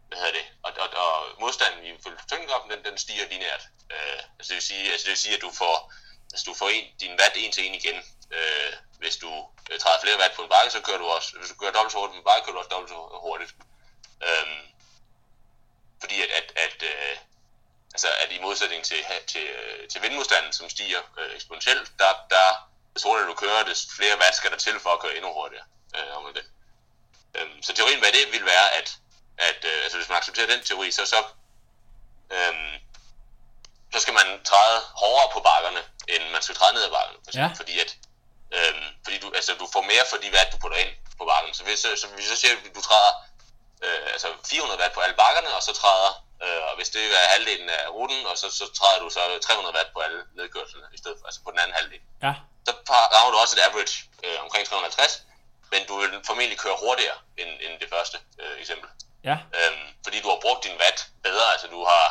hvad hedder det, og, og, og modstanden i tyngdekraften, den, den stiger lineært. Øh, altså det vil sige, altså det vil sige, at du får, altså du får en, din watt en til en igen. Øh, hvis du øh, træder flere watt på en bakke, så kører du også, hvis du kører dobbelt så hurtigt på en bakke, kører du også dobbelt så hurtigt. Øhm, fordi at, at, at, øh, altså at i modsætning til, til, til vindmodstanden, som stiger øh, eksponentielt, der, der des hurtigere du kører, des flere watt skal der til for at køre endnu hurtigere, øh, om vil. Øhm, så teorien hvad det vil være, at, at øh, altså hvis man accepterer den teori, så, så, øhm, så skal man træde hårdere på bakkerne, end man skal træde ned ad bakkerne. For, Ja. Fordi at øhm, fordi du, altså, du får mere for de watt, du putter ind på bakken. Så hvis, så, så, hvis så siger, at du træder øh, altså 400 watt på alle bakkerne, og så træder, øh, og hvis det er halvdelen af ruten, og så, så træder du så 300 watt på alle nedkørslerne, i stedet for, altså på den anden halvdel Ja. så rammer du også et average øh, omkring 350, men du vil formentlig køre hurtigere end, end det første øh, eksempel. Ja. Øhm, fordi du har brugt din watt bedre, altså du har,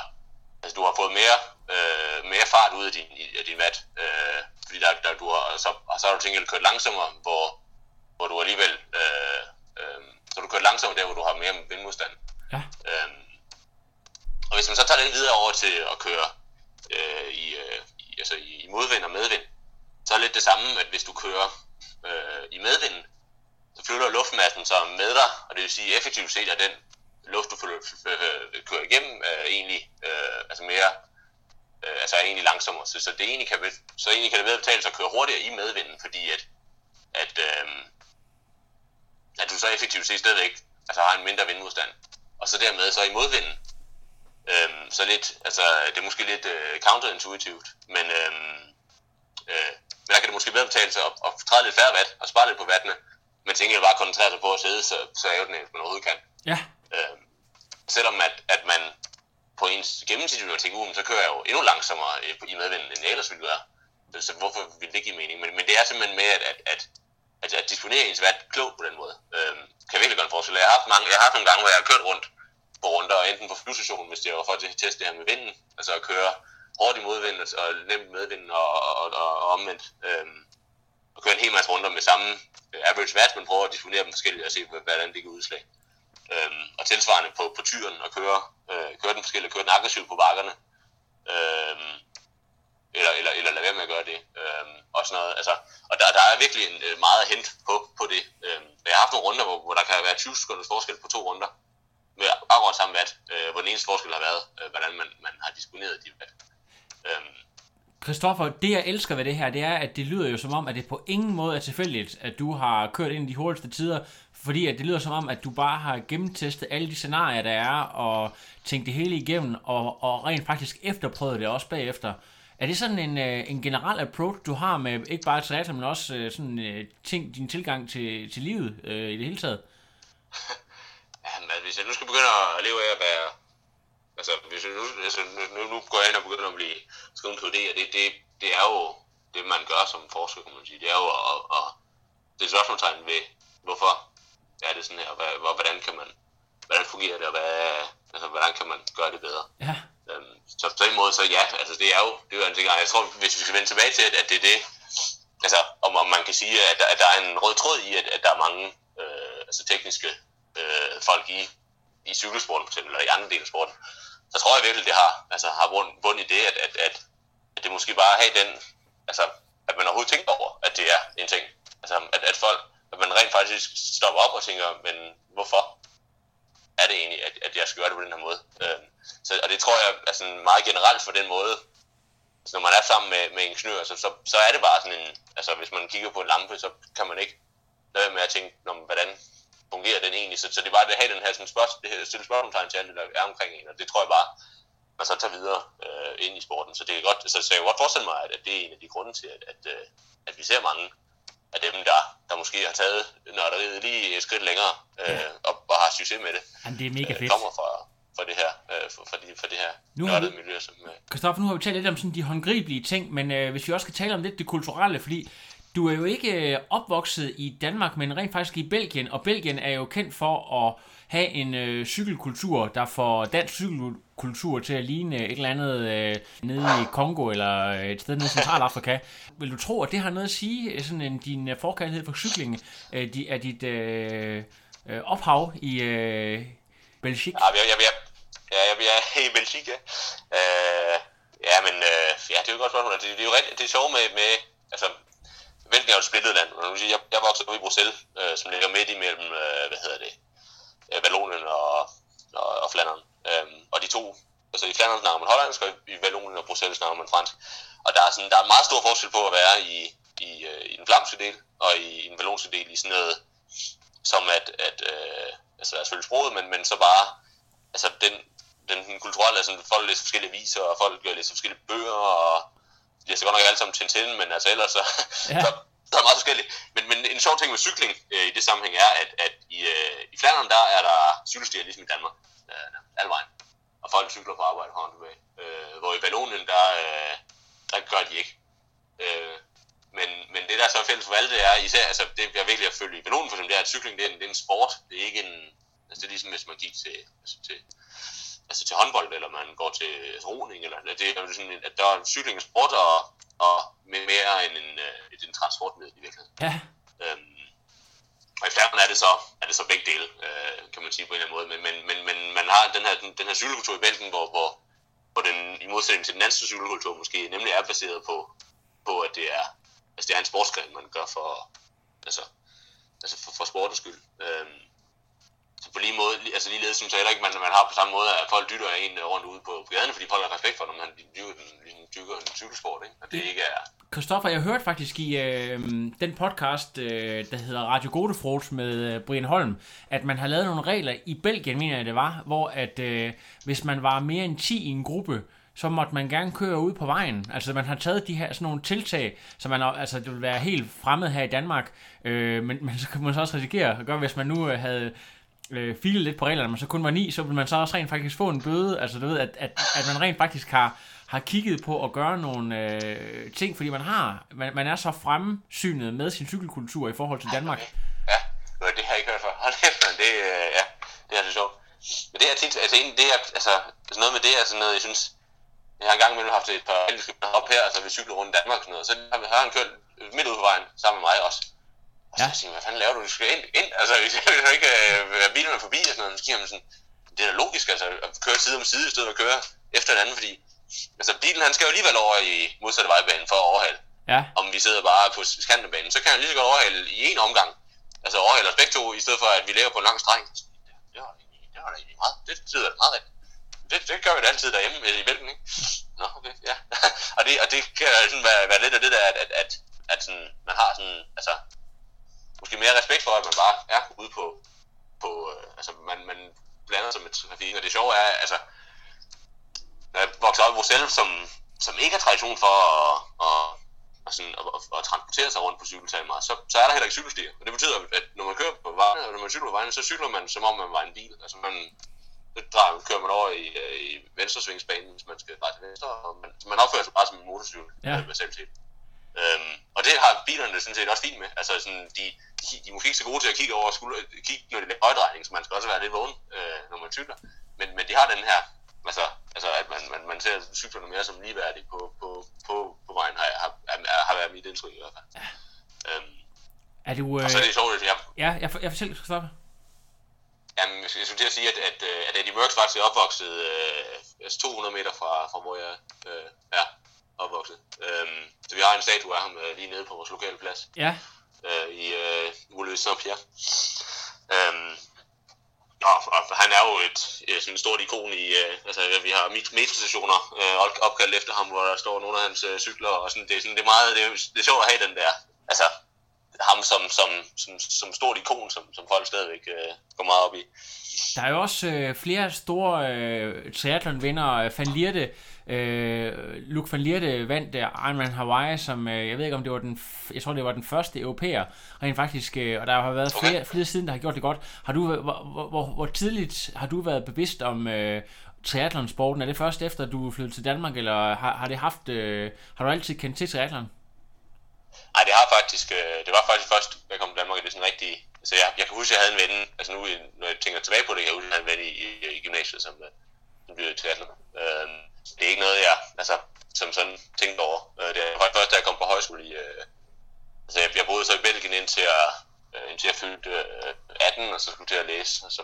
altså du har fået mere, øh, mere fart ud af din, af din watt, øh, fordi der, der, du har, og så, og så har du tænkt kørt langsommere, hvor, hvor du alligevel, øh, så du kørt langsommere der, hvor du har mere vindmodstand. Ja. Øhm, og hvis man så tager det videre over til at køre øh, i, øh, i, altså i, modvind og medvind, så er det lidt det samme, at hvis du kører øh, i medvinden, så flytter luftmassen så med dig, og det vil sige effektivt set, at den luft, du flytter, øh, kører igennem, er egentlig øh, altså mere øh, altså er egentlig langsommere. Så, så, det egentlig kan, så egentlig kan det bedre betale sig at køre hurtigere i medvinden, fordi at, at, øh, at du så effektivt set stadigvæk altså har en mindre vindmodstand. Og så dermed så i modvinden, øhm, så lidt, altså det er måske lidt øh, counterintuitivt, men, øhm, øh, men der kan det måske bedre betale sig at, at træde lidt færre watt og spare lidt på wattene, men til gengæld bare koncentrere sig på at sidde så, så hvis man overhovedet kan. Ja. Øhm, selvom at, at man på ens gennemsnit vil tænke, uh, så kører jeg jo endnu langsommere øh, i medvinden, end jeg ellers ville gøre. Så, så hvorfor ville det give mening? Men, men det er simpelthen med, at, at, at, Altså, at, at disponere ens watt klogt på den måde, øhm, kan virkelig gøre en forskel. Jeg har, haft mange, jeg har haft nogle gange, hvor jeg har kørt rundt på runder, enten på flystationen, hvis det var for at teste det her med vinden, altså at køre hårdt i modvind og nemt medvind og, og, og, og omvendt. Øhm, og køre en hel masse runder med samme average watt, men prøve at disponere dem forskelligt og se, hvordan det kan udslag. Øhm, og tilsvarende på, på tyren og køre, øh, køre den forskelligt, køre den aggressivt på bakkerne. Øhm, eller, eller, eller lade være med at gøre det. øh, og sådan noget. Altså, og der, der er virkelig en, øh, meget at hente på, på det. Øh, jeg har haft nogle runder, hvor, hvor der kan være 20 sekunders forskel på to runder. Med akkurat samme vat, øh, hvor den eneste forskel har været, øh, hvordan man, man har disponeret de vat. Øhm, Kristoffer, det jeg elsker ved det her, det er, at det lyder jo som om, at det på ingen måde er tilfældigt, at du har kørt ind i de hurtigste tider, fordi at det lyder som om, at du bare har gennemtestet alle de scenarier, der er, og tænkt det hele igennem, og, og rent faktisk efterprøvet det også bagefter. Er det sådan en, øh, en generel approach, du har med ikke bare triathlon, men også øh, sådan, øh, ting, din tilgang til, til livet øh, i det hele taget? Jamen, altså, hvis jeg nu skal begynde at leve af at være... Altså, hvis jeg nu, altså, nu, nu, går jeg ind og begynder at blive skrevet på det, og det, det, det er jo det, man gør som forsker, kan man sige. Det er jo at, at det er spørgsmålstegn ved, hvorfor er det sådan her, hvor, hvordan kan man, hvordan fungerer det, og hvad, altså, hvordan kan man gøre det bedre. Ja, Øhm, så på den måde, så ja, altså det er jo, det er jo en ting, jeg tror, hvis vi skal vende tilbage til, at, det er det, altså om, om man kan sige, at, der- at der er en rød tråd i, at, at der er mange øh, altså tekniske øh, folk i, i cykelsporten for eksempel, eller i andre dele af sporten, så tror jeg virkelig, det har, altså, har bund, bund i det, at, at, at, at det måske bare have den, altså at man overhovedet tænker over, at det er en ting. Altså at, at folk, at man rent faktisk stopper op og tænker, men hvorfor er det egentlig, at, at jeg skal gøre det på den her måde? Øhm, så, og det tror jeg er sådan meget generelt for den måde, altså når man er sammen med, med ingeniører, så, så, så er det bare sådan en, altså hvis man kigger på en lampe, så kan man ikke lade være med at tænke, "Nå, men hvordan fungerer den egentlig? Så, så det er bare det at have den her sådan spørgsmål, det her stille spørgsmålstegn til alt det, der er omkring en, og det tror jeg bare, man så tager videre øh, ind i sporten. Så det er godt, så, så jeg kan godt forestille mig, at, at det er en af de grunde til, at, at, øh, at vi ser mange af dem, der, der måske har taget nørderiet lige et skridt længere øh, og, og har succes med det, Jamen, det er mega øh, fedt. kommer fra, fra det her, øh, fra, fra, de, fra det her Nu har nørdede vi- miljø, som, øh, Christoffer, nu har vi talt lidt om sådan de håndgribelige ting, men øh, hvis vi også skal tale om lidt det kulturelle, fordi du er jo ikke øh, opvokset i Danmark, men rent faktisk i Belgien, og Belgien er jo kendt for at have en øh, cykelkultur, der får dansk cykelkultur til at ligne et eller andet øh, nede i Kongo eller et sted nede i Centralafrika. Vil du tro, at det har noget at sige, øh, sådan en, din øh, forkærlighed for cykling, øh, de, er dit øh, øh, ophav i øh, Belgik? Ja, jeg, jeg, jeg, ja, jeg, jeg er i Belgik, ja. Øh, ja, men øh, ja, det er jo et godt spørgsmål. Det, det er jo rigtig, det er sjovt med, med altså, Belgien er jo et splittet land. Og vil sige, Jeg, jeg voksede op i Bruxelles, øh, som ligger midt imellem, øh, hvad hedder det, øh, Vallonien og, og, og Flandern. Øh, og de to Altså i Flandern snakker man hollandsk, og i Vallonien og Bruxelles snakker man fransk. Og der er, sådan, der er en meget stor forskel på at være i, i, øh, i den flamske del, og i, i den vallonske del i sådan noget, som at, at øh, altså der er selvfølgelig sproget, men, men så bare, altså den, den, den kulturelle, altså folk læser forskellige viser, og folk læser forskellige bøger, og de læser godt nok alle sammen Tintin, men altså ellers så, Ja. så der er meget forskelligt. Men, men en sjov ting med cykling øh, i det sammenhæng er, at, at i, øh, i Flandern, der er der cykelstier ligesom i Danmark, øh, alle vejen. Og folk cykler på arbejde hånd tilbage. Øh, hvor i Vallonien, der, øh, der gør de ikke. Øh, men, men det der så er fælles for alle, det er især, altså det jeg virkelig at følge i Vallonien for eksempel, det er, at cykling det er, en, det er en sport. Det er ikke en, altså det er ligesom hvis man gik til, altså til, altså til håndbold, eller man går til altså, roning, eller det er jo sådan, at der er cykling en sport, og, og med mere end en, øh, en transportmiddel i virkeligheden. Ja, Øhm, og i Flandern er det så, er det så begge dele, øh, kan man sige på en eller anden måde. Men, men, men, men man har den her, den, den her cykelkultur i Belgien, hvor, hvor, hvor den i modsætning til den anden cykelkultur måske nemlig er baseret på, på at det er, altså det er en sportsgren, man gør for, altså, altså for, for sportens skyld. Øhm, så på lige måde, altså ligeledes synes jeg heller ikke, man, man har på samme måde, at folk dytter en rundt ude på, gaden, fordi folk har respekt for, når man dyrker, den, ligesom dyrker en cykelsport, ikke? At det ikke er, Christoffer, jeg hørte faktisk i øh, den podcast, øh, der hedder Radio Godefrols med øh, Brian Holm, at man har lavet nogle regler i Belgien, mener jeg det var, hvor at øh, hvis man var mere end 10 i en gruppe, så måtte man gerne køre ud på vejen. Altså man har taget de her sådan nogle tiltag, så man altså det vil være helt fremmed her i Danmark, øh, men, men så kan man så også risikere at gøre, hvis man nu øh, havde øh, filet lidt på reglerne, men så kun var ni, så vil man så også rent faktisk få en bøde. Altså du ved, at, at, at man rent faktisk har, har kigget på at gøre nogle øh, ting, fordi man har, man, man er så fremsynet med sin cykelkultur i forhold til Danmark. Okay. Ja, det har jeg ikke hørt for. Hold kæft. Det, øh, ja, det er så sjovt. Men det er tit, altså, det er, altså, altså noget med det er sådan noget, jeg synes, jeg har engang imellem haft et par engelske op her, altså vi cykler rundt i Danmark og sådan noget, så har han kørt midt ud på vejen sammen med mig også. Og så Ja. siger jeg, hvad fanden laver du? Du skal ind, ind. Altså, vi skal jo ikke øh, være bilerne forbi og sådan noget. Så giver man sådan, det er da logisk, altså, at køre side om side, i stedet for at køre efter den anden, fordi altså, bilen han skal jo alligevel over i modsatte vejbane for at overhale Ja, om vi sidder bare på skantebanen, så kan han lige så godt overhale i en omgang. Altså overhale os begge to, i stedet for at vi laver på en lang streng. Det var det var da egentlig meget, det sidder da meget rigtigt. Det, det gør vi da altid derhjemme i Belgien, ikke? Nå, okay, ja. og, det, og det kan sådan være, være lidt af det der, at, at, at, at sådan, man har sådan, altså, måske mere respekt for, at man bare er ude på, på øh, altså, man, man blander sig med trafikken, og det sjove er, altså, når jeg voksede op i Bruxelles, som, som ikke har tradition for at, at, at, sådan, at, at, at transportere sig rundt på cykel særlig meget, så, så er der heller ikke cykelstier. Og det betyder, at når man kører på vejen, og når man cykler på vejen, så cykler man, som om man var en bil. Altså man, så drejer, kører man over i, øh, i venstresvingsbanen, hvis man skal dreje til venstre, og man, man opfører sig bare som en motorcykel, Ja. ja. basalt set. Øhm, og det har bilerne sådan set også fint med. Altså sådan, de, de, de er måske ikke så gode til at kigge over skulder, kigge, når det er højdrejning, så man skal også være lidt vågen, øh, når man cykler. Men, men de har den her, altså, altså at man, man, man ser cyklerne mere som ligeværdige på, på, på, på vejen, har, har, har, har været mit indtryk i hvert fald. Øhm, er du... og Øh, så er det sjovt, at jeg, ja, jeg, jeg fortæller Christoffer. Jamen, jeg skulle jeg skulle til at sige, at, at, øh, at Eddie Merckx faktisk er opvokset øh, altså 200 meter fra, fra hvor jeg øh, er opvokset. Øhm, så vi har en statue af ham øh, lige nede på vores lokale plads Ja, øh, i øh, Moulin Saint-Pierre. Øhm, og, og han er jo et, sådan et stort ikon i, øh, altså vi har met- metrostationer øh, op- opkaldt efter ham, hvor der står nogle af hans øh, cykler, og sådan, det, er sådan, det er meget, det er, det er sjovt at have den der, altså ham som, som, som, som stort ikon, som, som folk stadigvæk øh, går meget op i. der er jo også øh, flere store øh, triathlon-vinder. Van Lierde, øh, Luke Van Lierde vandt øh, Ironman Hawaii, som øh, jeg ved ikke om det var den, jeg tror det var den første europæer, rent faktisk, øh, og der har været flere, flere siden, der har gjort det godt. Har du, hvor, hvor, hvor, hvor tidligt har du været bevidst om øh, triathlon-sporten? Er det først efter, at du flyttede til Danmark, eller har, har det haft, øh, har du altid kendt til triathlon? Nej, det har faktisk, øh, det var faktisk først, da jeg kom til Danmark, det er sådan rigtig, altså jeg, jeg kan huske, at jeg havde en ven, altså nu, når jeg tænker tilbage på det, kan jeg huske, at jeg havde en ven i, i, i gymnasiet, som, øh, som blev triathlon. Øhm, det er ikke noget, jeg, altså, som sådan tænkte over. Øh, det var først, da jeg kom på højskole i, øh, altså jeg, jeg boede så i Belgien indtil jeg, øh, indtil jeg fyldte øh, 18, og så skulle til at læse, og så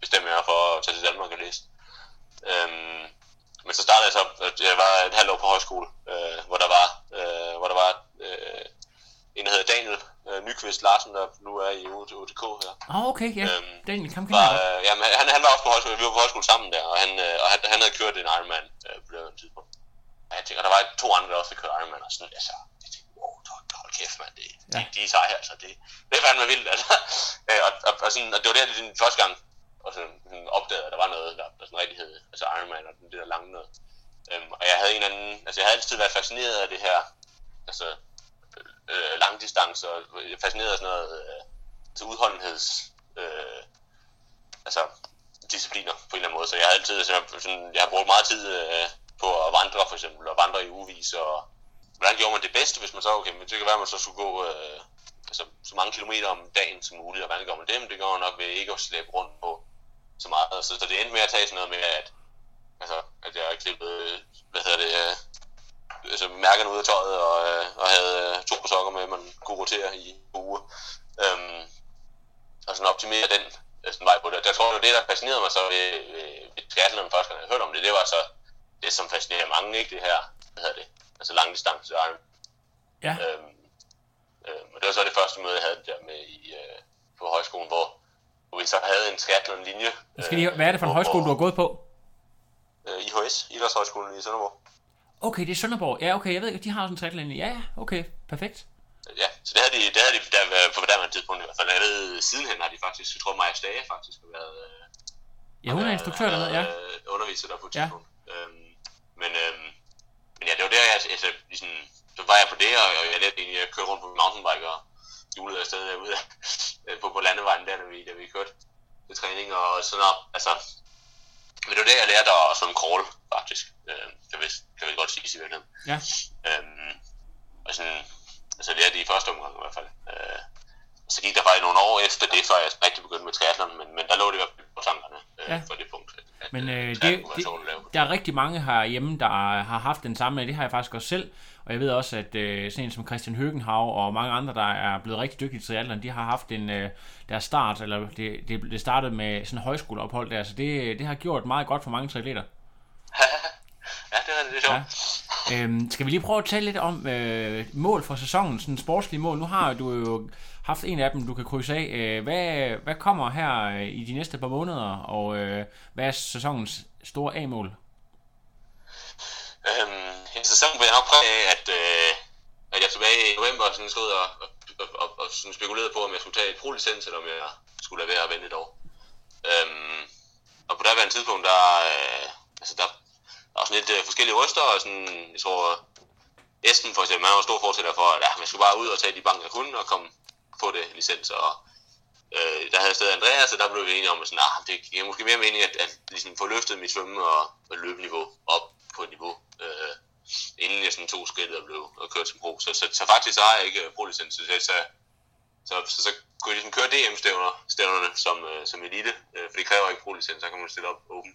bestemte jeg mig for at tage til Danmark og læse. Øhm, men så startede jeg så, jeg var et halvt år på højskole, øh, hvor der var, øh, hvor der var øh, en, der hedder Daniel øh, Nyqvist Larsen, der nu er i UTK her. Ah, okay, ja. Øhm, Den kan Var, øh, jamen, han, han var også på højskole, vi var på højskole sammen der, og han, øh, og han, han havde kørt en Ironman øh, på det her tidspunkt. Og jeg tænker, der var to andre, der også havde kørt Ironman, og sådan, altså, jeg tænkte, wow, hold, hold kæft, mand, det, ja. de, de er seje, altså, det, det er fandme vildt, altså. Øh, og, og, og, sådan, og det var der, det den første gang, og sådan opdagede, at der var noget, der, der sådan rigtig hed, altså Ironman og det der lange noget. Øhm, og jeg havde en anden, altså jeg havde altid været fascineret af det her, altså øh, langdistance, og fascineret af sådan noget, øh, til udholdenheds, øh, altså discipliner på en eller anden måde. Så jeg har altid, altså, sådan, jeg har brugt meget tid øh, på at vandre for eksempel, og vandre i uvis, og hvordan gjorde man det bedste, hvis man så, okay, men det kan være, at man så skulle gå øh, altså, så mange kilometer om dagen som muligt, og hvordan gør man det? Men det gør man nok ved ikke at slæbe rundt på så meget. Så, så det endte med at tage sådan noget med, at, altså, at jeg klippede, hvad hedder det, øh, altså mærkerne ud af tøjet, og, øh, og havde øh, to sokker med, man kunne rotere i uge. Øhm, og sådan optimere den øh, sådan vej på det. Jeg tror, det var det, der fascinerede mig så ved, ved, ved triathlon første gang, jeg hørte om det. Det var så det, som fascinerer mange, ikke det her, hvad hedder det, altså langdistance iron. Ja. Øhm, øh, og det var så det første møde, jeg havde der med i, øh, på højskolen, hvor, hvor vi så havde en triathlon-linje. Skal lige, hvad er det for en højskole, du har gået på? Øh, IHS, Idrætshøjskolen i Sønderborg. Okay, det er Sønderborg. Ja, okay, jeg ved ikke, de har sådan en triathlon. Ja, ja, okay, perfekt. Ja, så det havde de, det havde de der, på daværende tidspunkt i hvert fald. Jeg ved, sidenhen har de faktisk, jeg tror Maja Stage faktisk har været, øh, Ja, hun er instruktør har dernede, ja. øh, underviser der på et Ja. tidspunkt. Øhm, men, øhm, men ja, det var der, jeg, altså, ligesom, så var jeg på det, og jeg lærte egentlig at køre rundt på mountainbike og hjulede afsted derude øh, på, på landevejen der, da vi, da vi kørte til træning og sådan noget. Altså, men det var der, jeg lærte at svømme crawl, faktisk. Øh, kan, vi, kan vi godt sige i virkeligheden. Ja. Øhm, og sådan, altså lærte det i første omgang i hvert fald. Øh, så gik der faktisk nogle år efter det, før jeg rigtig begyndte med triathlon, men, men der lå det i hvert fald på tankerne øh, Ja. for det punkt. At, Men øh, triathlon det, det, der er rigtig mange herhjemme, der har haft den samme. Det har jeg faktisk også selv. Og jeg ved også, at øh, sådan en som Christian Høgenhav og mange andre, der er blevet rigtig dygtige til triathlon, de har haft en, øh, deres start, eller det, det, det startede med sådan en højskoleophold der, så det, det har gjort meget godt for mange triatleter. ja, det er det er sjovt. Ja. Øhm, skal vi lige prøve at tale lidt om øh, mål for sæsonen, sådan sportslige mål. Nu har du jo haft en af dem, du kan krydse af. Øh, hvad, hvad kommer her øh, i de næste par måneder, og øh, hvad er sæsonens store A-mål? Øhm, en sæson vil jeg nok præge af, at, øh, at jeg tilbage i november sådan stod og, og, og, og, sådan spekulerede på, om jeg skulle tage et pro-licens, eller om jeg skulle lade være at vente et år. Øhm, og på daværende tidspunkt, der, øh, altså der, der er sådan lidt øh, forskellige ryster, og sådan, jeg tror, Esben for eksempel, han var stor fortæller for, at ja, man skulle bare ud og tage de banker, jeg kunne, og komme på det licens, og øh, der havde jeg stadig Andreas, og der blev vi enige om, at sådan, ah, det giver måske mere mening, at, at ligesom få løftet mit svømme- og, og løbeniveau op på et niveau, øh, inden jeg sådan tog skridtet og blev og kørt som pro. Så, så, så faktisk så har jeg ikke øh, pro-licens, så, så, så, så, så kunne jeg ligesom køre DM-stævner, stævnerne som, øh, som elite, øh, for det kræver ikke pro-licens, så kan man stille op åben.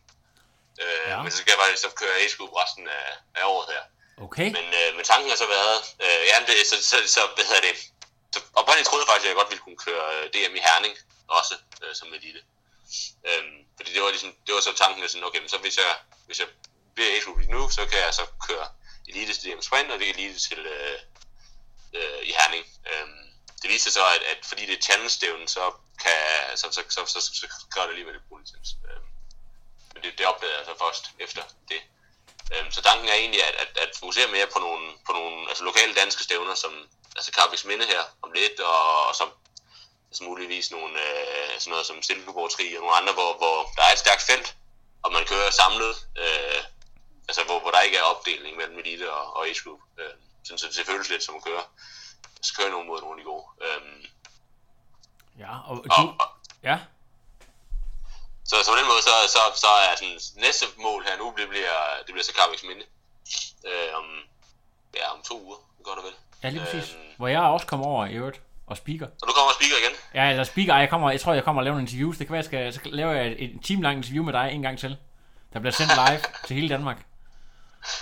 Øh, Ja. Men så skal jeg faktisk så køre a resten af, af året her. Okay. Men, øh, men tanken har så været, øh, ja, det, så, så, så, hvad hedder det, så oprindeligt troede jeg faktisk, at jeg godt ville kunne køre øh, DM i Herning også øh, som elite. Øhm, fordi det var ligesom, det var så tanken, at sådan, okay, men så hvis jeg, hvis jeg bliver a nu, så kan jeg så køre elite til DM Sprint, og det er elite til øh, øh, i Herning. Øhm, det viser sig så, at, at fordi det er challenge-stævnen, så kan, så, så, så, så, så, så kræver det alligevel et. Øhm, men det, det opdagede jeg så først efter det. Øhm, så tanken er egentlig at, at, at fokusere mere på nogle, på nogle altså lokale danske stævner, som altså Carbex Minde her om lidt, og, og som altså muligvis nogle, øh, sådan noget som Silkeborg Tri og nogle andre, hvor, hvor der er et stærkt felt, og man kører samlet, øh, altså hvor, hvor der ikke er opdeling mellem elite og, og age group. Øh, sådan, så det føles lidt som at køre, så kører nogen mod nogle niveau. Øh, Ja, og og, du, og, ja, så, så på den måde, så, så, så er sådan, næste mål her nu, det bliver, det bliver så Carbex Minde. Øh, om, ja, om to uger, godt og vel. ja lige præcis. Øhm. Hvor jeg også kommer over i øvrigt og speaker. Og du kommer og speaker igen. Ja, eller speaker, jeg, kommer, jeg tror, jeg kommer og laver en interview. Det kan være, jeg skal, så laver jeg et, et time langt interview med dig en gang til. Der bliver sendt live til hele Danmark.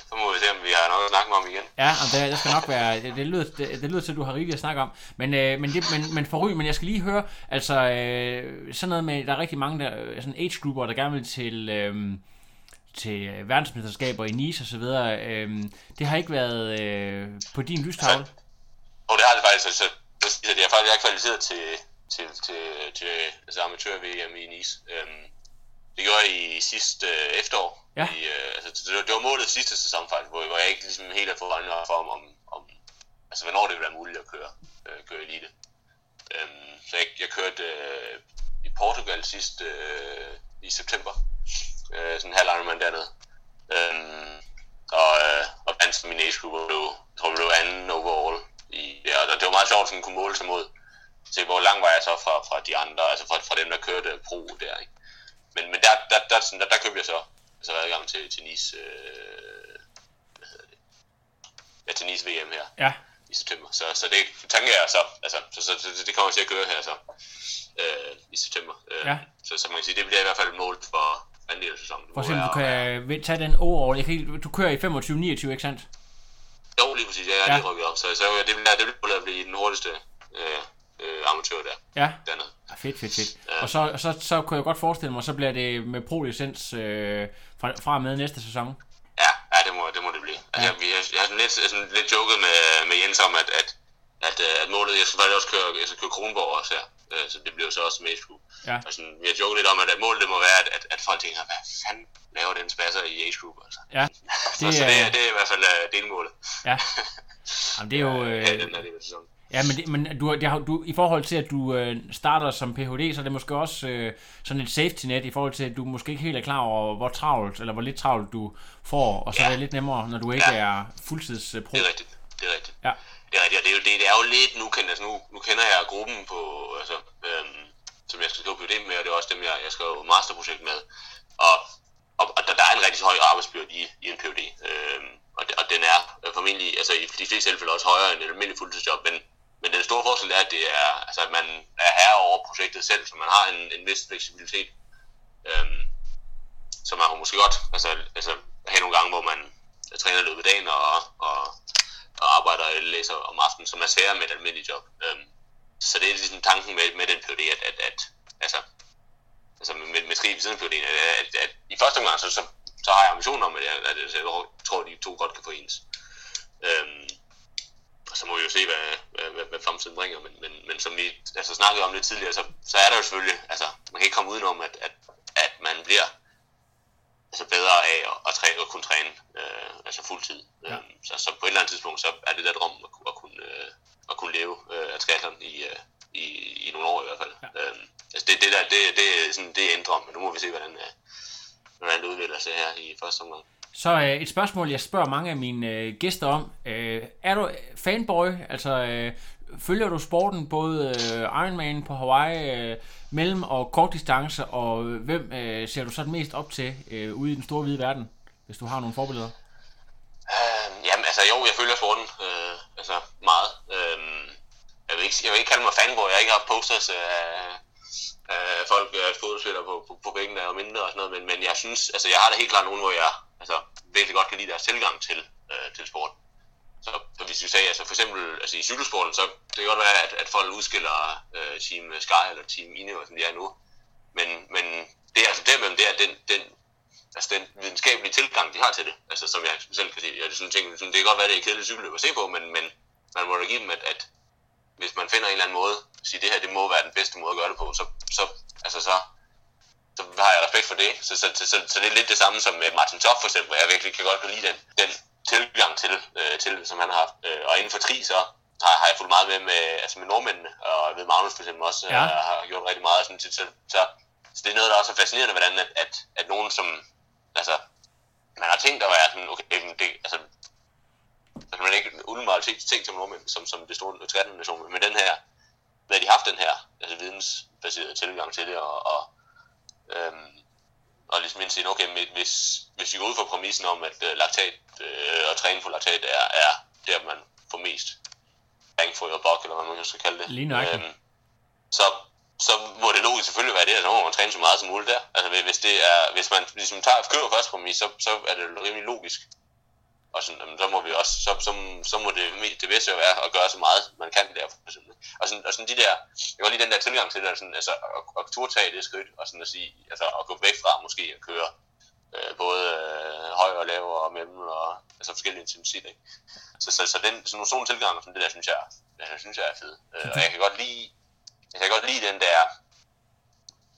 Så må vi se, om vi har noget at snakke om igen. Ja, og det, det skal nok være, det, lyder, det, det lyder til, at du har rigeligt at snakke om. Men, øh, men, det, men, men forry, men jeg skal lige høre, altså øh, sådan noget med, der er rigtig mange der, øh, sådan age-grupper, der gerne vil til, øh, til verdensmesterskaber i Nice og så videre. Øh, det har ikke været øh, på din lystavle. Og det har det faktisk, altså, så det er faktisk jeg er kvalificeret til, til, til, til altså amatør-VM i Nice. Øhm, det gjorde jeg i sidste øh, efterår. Ja. I, øh, altså, det, var- det var målet sidste sæson faktisk, hvor, hvor jeg ikke ligesom helt har fået øjnene op for, om, om, om altså, hvornår det ville være muligt at køre, øh, køre elite. Øhm, så jeg, jeg kørte øh, i Portugal sidst øh, i september. Øh, sådan en halv Ironman dernede. Øhm, og, øh, og vandt min age group og blev, jeg tror, blev anden overall. I, ja, og det var meget sjovt, at kunne måle sig mod, se hvor lang var jeg så fra, fra de andre, altså fra, fra dem, der kørte pro der, ikke? Men, men der, der, der, der, der, der købte jeg så altså adgang til, til Nice, øh, hvad hedder det? Ja, til Nice VM her Ja, i september. Så, så det tanken er så, altså, så, så, så, det kommer til at køre her så øh, i september. Øh, Ja. så, så man kan sige, det bliver i hvert fald et mål for anden del af sæsonen. for eksempel, du jeg- kan øh, tage den overall. Jeg kan du kører i 25-29, ikke sandt? Jo, lige præcis. Jeg er Ja. lige rykket op. Så, så det bliver det bliver blive den hurtigste øh, øh, amatør der, Ja. dernede. Ja, fedt, fedt, fedt. Og så, så, så kunne jeg godt forestille mig, så bliver det med pro-licens øh, fra, fra og med næste sæson. Ja, ja det, må, det må det blive. Altså, jeg, jeg, jeg har sådan lidt, sådan lidt joket med, med Jens om, at, at, at, øh, at målet, jeg skal faktisk også køre, jeg skal køre Kronborg også her. Øh, Så det bliver så også med Group. Ja. Og sådan, vi har joket lidt om, at, målet det må være, at, at, at folk tænker, hvad fanden laver den spasser i Group? Altså. Ja, Så, det så det, er- er, det er i hvert fald uh, delmålet. ja. Jamen, det er jo... Øh, ja, Øh, den er det sæson. Ja, men, det, men du, det har, du, i forhold til, at du øh, starter som Ph.D., så er det måske også øh, sådan et safety net i forhold til, at du måske ikke helt er klar over, hvor travlt, eller hvor lidt travlt du får, og så Ja. er det lidt nemmere, når du ikke Ja. er fuldtids øh, pro. Det er rigtigt. Det er rigtigt. Ja. Det er rigtigt, og det er jo, det, det er jo lidt, nu kender, altså nu, nu kender jeg gruppen på, altså, øhm, som jeg skal skrive PhD med, og det er også dem, jeg, jeg skrev masterprojekt med. Og, og, og der, der er en rigtig høj arbejdsbyrde i, i en PhD. Øhm, og, og den er øh, formentlig, altså i de fleste tilfælde også højere end et almindeligt fuldtidsjob, men, men den store forskel er, at det er, altså, at man er herre over projektet selv, så man har en, en vis fleksibilitet. Øhm, så man har måske godt altså, altså, have nogle gange, hvor man træner i løbet af dagen og, og, og arbejder eller læser om aftenen, som er sværere med et almindeligt job. Øhm, så det er ligesom tanken med, med den PhD, at, at, at altså, altså med, med skrive siden PhD, at, at, at, i første omgang, så, så, så har jeg ambitioner om, at jeg, at jeg tror, at de to godt kan forenes. Øhm, og så må vi jo se, hvad, hvad, hvad, hvad fremtiden bringer, men, men, men som vi altså, snakkede om lidt tidligere, så, så er der jo selvfølgelig, altså man kan ikke komme udenom, at, at, at man bliver altså bedre af at, at, træne, at kunne træne øh, altså fuldtid. Ja. Øhm, så, så på et eller andet tidspunkt, så er det der drøm at, at, kunne, øh, at kunne leve øh, af triathlon i, øh, i, i nogle år i hvert fald. Ja. Øhm, altså det, det, der, det, det, er sådan, det er en drøm, men nu må vi se, hvordan, øh, hvordan det udvikler sig her i første omgang. Så øh, et spørgsmål, jeg spørger mange af mine øh, gæster om. Øh, er du fanboy? Altså, øh, følger du sporten både øh, Ironman på Hawaii, øh, mellem- og kortdistance, og øh, hvem øh, ser du så mest op til øh, ude i den store hvide verden, hvis du har nogle forbilleder? Øh, jamen, altså jo, jeg følger sporten øh, altså meget. Øh, jeg, vil ikke, jeg vil ikke kalde mig fanboy, jeg har ikke haft posters af, af folk, øh, fodboldspillere på, på, på væggen, og mindre og sådan noget, men, men jeg synes, altså jeg har da helt klart nogen, hvor jeg altså, virkelig godt kan lide deres tilgang til, øh, til sport. Så, så hvis vi sagde, altså for eksempel altså i cykelsporten, så det kan godt være, at, at folk udskiller øh, Team Sky eller Team Ineos, som de er nu. Men, men det er altså dermed, det er den, den, altså den videnskabelige tilgang, de har til det, altså som jeg selv kan se. jeg det, er sådan ting, det kan godt være, det er kedeligt cykelløb at se på, men, men man må da give dem, at, at hvis man finder en eller anden måde, at sige, det her det må være den bedste måde at gøre det på, så, så, altså så, så har jeg respekt for det. Så, så, så, så, så det er lidt det samme som med Martin Toff for eksempel, hvor jeg virkelig kan godt lide den, den tilgang til, øh, til det, som han har haft. Øh, og inden for tri, så har, har jeg fulgt meget med med, altså med nordmændene, og jeg ved Magnus for eksempel også Ja. ja. har gjort rigtig meget. Sådan, så, så, så, så det er noget, der også er fascinerende, hvordan at, at, at nogen som, altså, man har tænkt at være sådan, okay, det, altså, så kan man ikke umiddelbart tænke ting som nordmænd, som, som det store 13 nation, men den her, hvad de har haft den her altså vidensbaserede tilgang til det, og, og, øhm, og ligesom indse, okay, hvis, hvis vi går ud fra præmissen om, at øh, laktat øh, og træning for laktat er, er der, man får mest bang for your buck, eller hvad man nu skal kalde det. Lige nøjagtigt. så, så må det logisk selvfølgelig være det, at må man træne så meget som muligt der. Altså hvis, det er, hvis man ligesom tager køber først præmis, så, så er det rimelig logisk. Og sådan, jamen, så må vi også, så, så, så må det, det bedste jo være at gøre så meget, man kan der. For eksempel. Og, sådan, og sådan de der, jeg var lige den der tilgang til det, sådan, altså, at, at turde det skridt, og sådan at sige, altså at gå væk fra måske at køre øh, både øh, høj og lav og mellem, og altså forskellige intensitet, ikke? Så, så, så den, sådan nogle sådan tilgang, som det der, synes jeg, det synes jeg er fed. Øh, og jeg kan godt lide, jeg kan godt lide den der,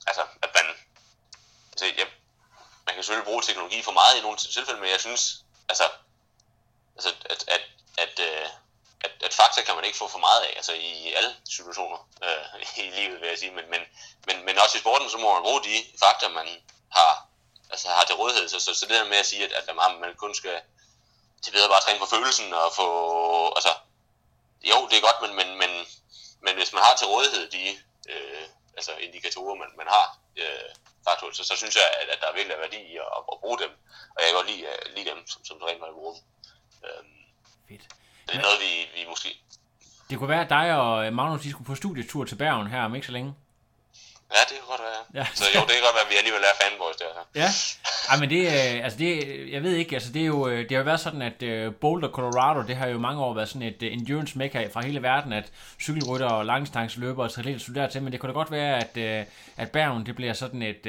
altså, at man, altså, jeg, man kan selvfølgelig bruge teknologi for meget i nogle tilfælde, men jeg synes, altså, altså at, at, at, øh, at, at fakta kan man ikke få for meget af, altså i alle situationer øh, i livet, vil jeg sige, men, men, men, men også i sporten, så må man bruge de fakta, man har, altså, har til rådighed, så, så, så det der med at sige, at, at man kun skal, til bedre bare træne på følelsen og få, altså, jo, det er godt, men, men, men, men hvis man har til rådighed de øh, altså indikatorer, man, man har, øh, faktuelt, så, så synes jeg, at, at der er virkelig værdi i at, at, bruge dem. Og jeg kan godt lide, uh, lide dem, som, som rent var i. Øhm, Fedt. Det er noget, vi, vi måske... Det kunne være, at dig og Magnus de skulle på studietur til Bergen her om ikke så længe. Ja, det kan godt være. Ja. Så jo, det kan godt være, at vi alligevel er fanboys der. Ja. Ej, men det, øh, altså det, jeg ved ikke, altså det er jo, øh, det har jo været sådan, at øh, Boulder, Colorado, det har jo mange år været sådan et endurance mecca fra hele verden, at cykelrytter og langstangsløbere og triatleter studerer til, men det kunne da godt være, at, at Bergen, det bliver sådan et,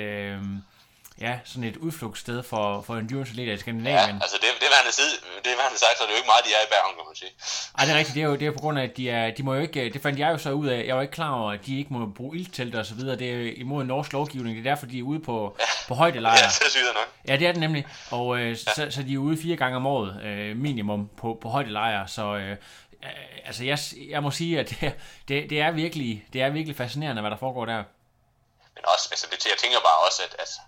ja, sådan et udflugtssted for, for endurance-atleter i Skandinavien. Ja, altså det, det var sige, det var sagt, så det er jo ikke meget, de er i Bergen, kan man sige. Ej, det er rigtigt, det er jo, det er på grund af, at de, er, de må jo ikke, det fandt jeg jo så ud af, jeg var ikke klar over, at de ikke må bruge ildtelte og så videre, det er imod norsk lovgivning, det er derfor, de er ude på, ja. på højdelejre. Ja, det jeg nok. Ja, det er det nemlig, og øh, ja. så, så de er ude fire gange om året, øh, minimum, på, på højdelejre, så... Øh, altså jeg, jeg må sige, at det, det, det, er virkelig, det er virkelig fascinerende, hvad der foregår der. Men også, altså det, jeg tænker bare også, at altså,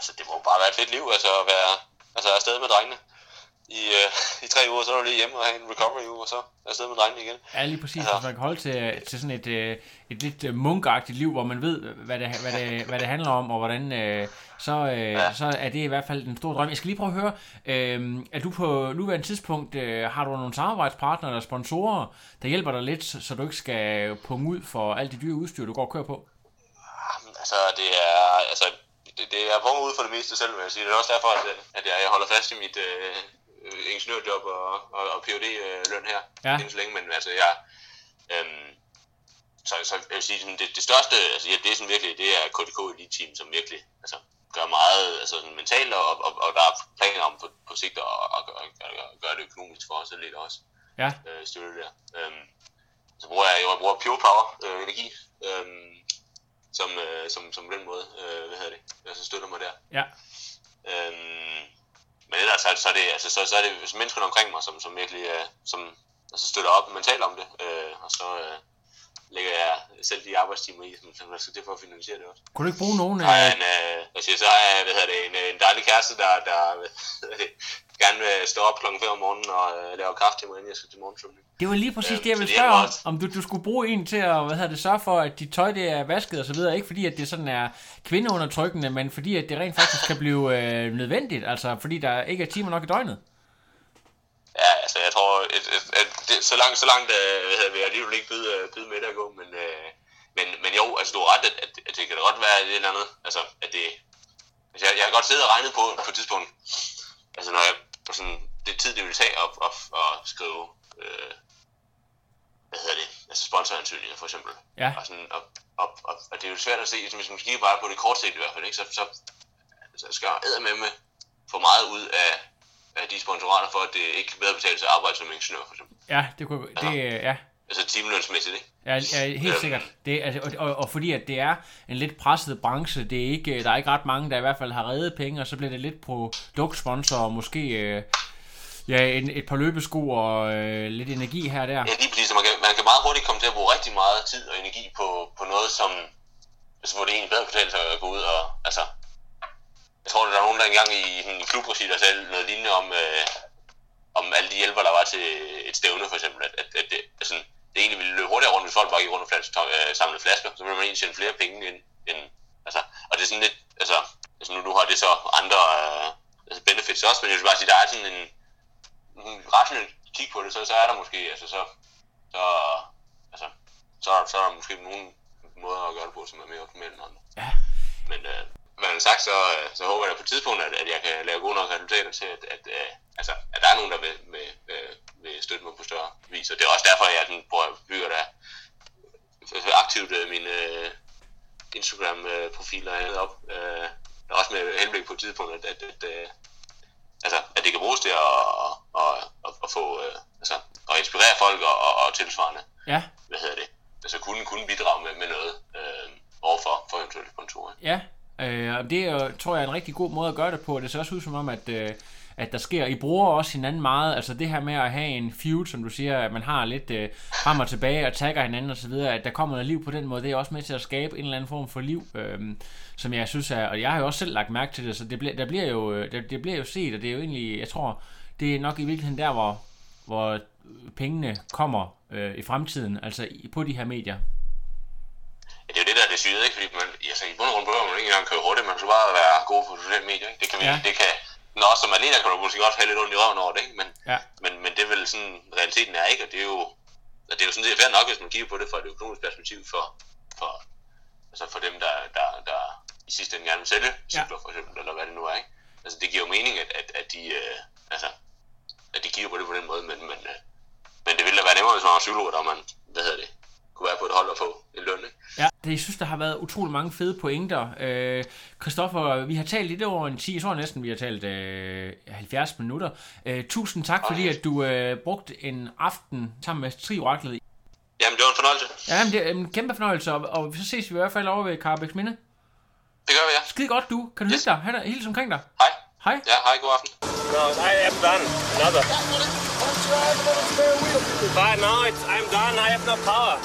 altså, det må bare være et fedt liv, altså at være altså, afsted med drengene. I, øh, I tre uger, så er du lige hjemme og have en recovery uge, og så afsted med drengene igen. Ja, lige præcis. Altså. Hvis man kan holde til, til sådan et, øh, et lidt øh, munkagtigt liv, hvor man ved, hvad det, hvad det, hvad det handler om, og hvordan, øh, så, øh, ja. så er det i hvert fald en stor drøm. Jeg skal lige prøve at høre, øh, er du på nuværende tidspunkt, øh, har du nogle samarbejdspartnere eller sponsorer, der hjælper dig lidt, så du ikke skal punge ud for alt det dyre udstyr, du går og kører på? Altså, det er, altså, det, det er punget ud for det meste selv, vil jeg sige. Det er også derfor, at, at jeg, jeg holder fast i mit øh, ingeniørjob og, og, og PhD-løn her. Ja. Indtil længe, men altså, jeg... Øhm, så, så jeg vil sige, det, det største, altså ja, det er sådan virkelig, det er KDK Elite Team, som virkelig altså, gør meget altså, sådan mentalt, og, og, og der er planer om på, på sigt at og, og, og gøre det økonomisk for os lidt også. Ja. Øh, støtte der. Øhm, så bruger jeg jo jeg bruger Pure Power øh, energi, øh, som, øh, som, som på den måde, øh, hvad hedder det, altså støtter mig der. Ja. Øhm, men ellers så, så, er det, altså, så, så er det menneskerne omkring mig, som, som virkelig øh, som, altså, støtter op mentalt om det, øh, og så øh, lægger jeg selv de arbejdstimer i, som, som der skal til for at finansiere det også. Kunne du ikke bruge nogen af... Så en, øh, jeg siger, så har jeg, hvad hedder det, en, en dejlig kæreste, der, der hvad det, gerne vil stå op klokken 5 om morgenen og øh, lave kaffe til mig, inden jeg skal til morgensvømning. Det var lige præcis øhm, det, jeg ville spørge om. Om du, du skulle bruge en til at hvad hedder det, sørge for, at dit tøj det er vasket og så videre. Ikke fordi, at det sådan er kvindeundertrykkende, men fordi, at det rent faktisk kan blive øh, nødvendigt. Altså, fordi der ikke er timer nok i døgnet. Ja, altså jeg tror, et, et, et, det, så langt, så langt øh, vil jeg alligevel ikke byde, øh, byde med at gå, men, øh, men, men jo, altså du har ret, at, at, at det kan da godt være et eller andet, altså at det, altså jeg, jeg har godt siddet og regnet på på et tidspunkt, altså når jeg, sådan, det tid det vil tage at, at, at skrive, øh, hvad hedder det, altså sponsoransøgninger for eksempel, ja. og, sådan, og, og, og, og, det er jo svært at se, hvis man kigger bare på det kortsigtet i hvert fald, ikke, så, så altså, skal jeg med med få meget ud af, af de sponsorater for, at det ikke bedre betale sig at arbejde som ingeniør, for eksempel. Ja, det kunne, det, ja. Altså timelønsmæssigt, ikke? Ja, ja helt øhm. sikkert. Det, altså, og, og, og, fordi at det er en lidt presset branche, det er ikke, der er ikke ret mange, der i hvert fald har reddet penge, og så bliver det lidt produktsponsor, og måske øh, ja, en, et par løbesko og øh, lidt energi her og der. Ja, lige præcis. Man kan, man kan meget hurtigt komme til at bruge rigtig meget tid og energi på, på noget, som, altså, hvor det egentlig bedre betale sig at gå ud og, altså, jeg tror, der er nogen, der engang i en klubregi, der sagde noget lignende om, øh, om alle de hjælper, der var til et stævne, for eksempel, at, at, at det, altså, det egentlig ville løbe hurtigere rundt, hvis folk bare gik rundt og flaske, øh, samlede flasker, så ville man egentlig tjene flere penge end, end altså, og det er sådan lidt, altså, altså nu, nu har det så andre øh, altså benefits også, men jeg vil bare sige, der er sådan en, en rationel kig på det, så, så er der måske, altså så, så, altså, så, så er der måske nogle måder at gøre det på, som er mere optimale end andre. Ja. Men, øh, men sagt, så, så håber jeg på et tidspunkt, at, at jeg kan lave gode nok resultater til, at, at, at, altså, at der er nogen, der vil, vil, vil, støtte mig på større vis. Og det er også derfor, at jeg den, prøver at bygge der aktivt uh, mine Instagram-profiler uh, op. Uh, også med henblik på et tidspunkt, at, at, at, altså, at det kan bruges til at, at, at, at få, øh, altså, at inspirere folk og, og, og tilsvarende, Ja, hvad hedder det, altså kunne, kunne bidrage med, med noget øh, overfor for eventuelle sponsorer. ja. Øh, og det er tror jeg er en rigtig god måde at gøre det på. Det ser også ud som om, at, øh, at der sker, I bruger også hinanden meget, altså det her med at have en feud, som du siger, at man har lidt øh, frem og tilbage og tagger hinanden osv., at der kommer noget liv på den måde, det er også med til at skabe en eller anden form for liv, øh, som jeg synes er, og jeg har jo også selv lagt mærke til det, så det, bliver, der bliver jo, øh, det, det bliver jo set, og det er jo egentlig, jeg tror, det er nok i virkeligheden der, hvor, hvor pengene kommer øh, i fremtiden, altså på de her medier. Ja, det er jo det, der er det syge, ikke? Fordi man, altså, i bund og grund behøver man ikke engang køre hurtigt, man skal bare være god på sociale medier, ikke? Det kan, vi, Ja. ja. det kan, når også som atleter kan du måske godt have lidt ondt i røven over det, ikke? Men, Ja. men, men det er vel sådan, realiteten er ikke, og det er jo, og det er jo sådan set fair nok, hvis man kigger på det fra et økonomisk perspektiv for, for, altså for dem, der, der, der i sidste ende gerne vil sælge cykler, for eksempel, eller hvad det nu er, ikke? Altså, det giver jo mening, at, at, at de, øh, altså, at de kigger på det på den måde, men, men, øh, men det ville da være nemmere, hvis man var psykolog, og man, hvad hedder det, kunne være på et hold og få en løn, ikke? Ja, det, jeg synes, der har været utrolig mange fede pointer. Øh, Christoffer, vi har talt lidt over en 10, jeg tror næsten, vi har talt øh, 70 minutter. Øh, tusind tak, fordi at du øh, brugte en aften sammen med Trioraklet. Jamen, det var en fornøjelse. Ja, men det er en kæmpe fornøjelse, og, og så ses vi i hvert fald over ved Carbex Minde. Det gør vi, ja. Skide godt, du. Kan du hygge dig? Ha' det hils omkring dig. Hej. Hej. Ja, hej, god aften. No, I am done. Another. But no, it's, I'm done. I have no power.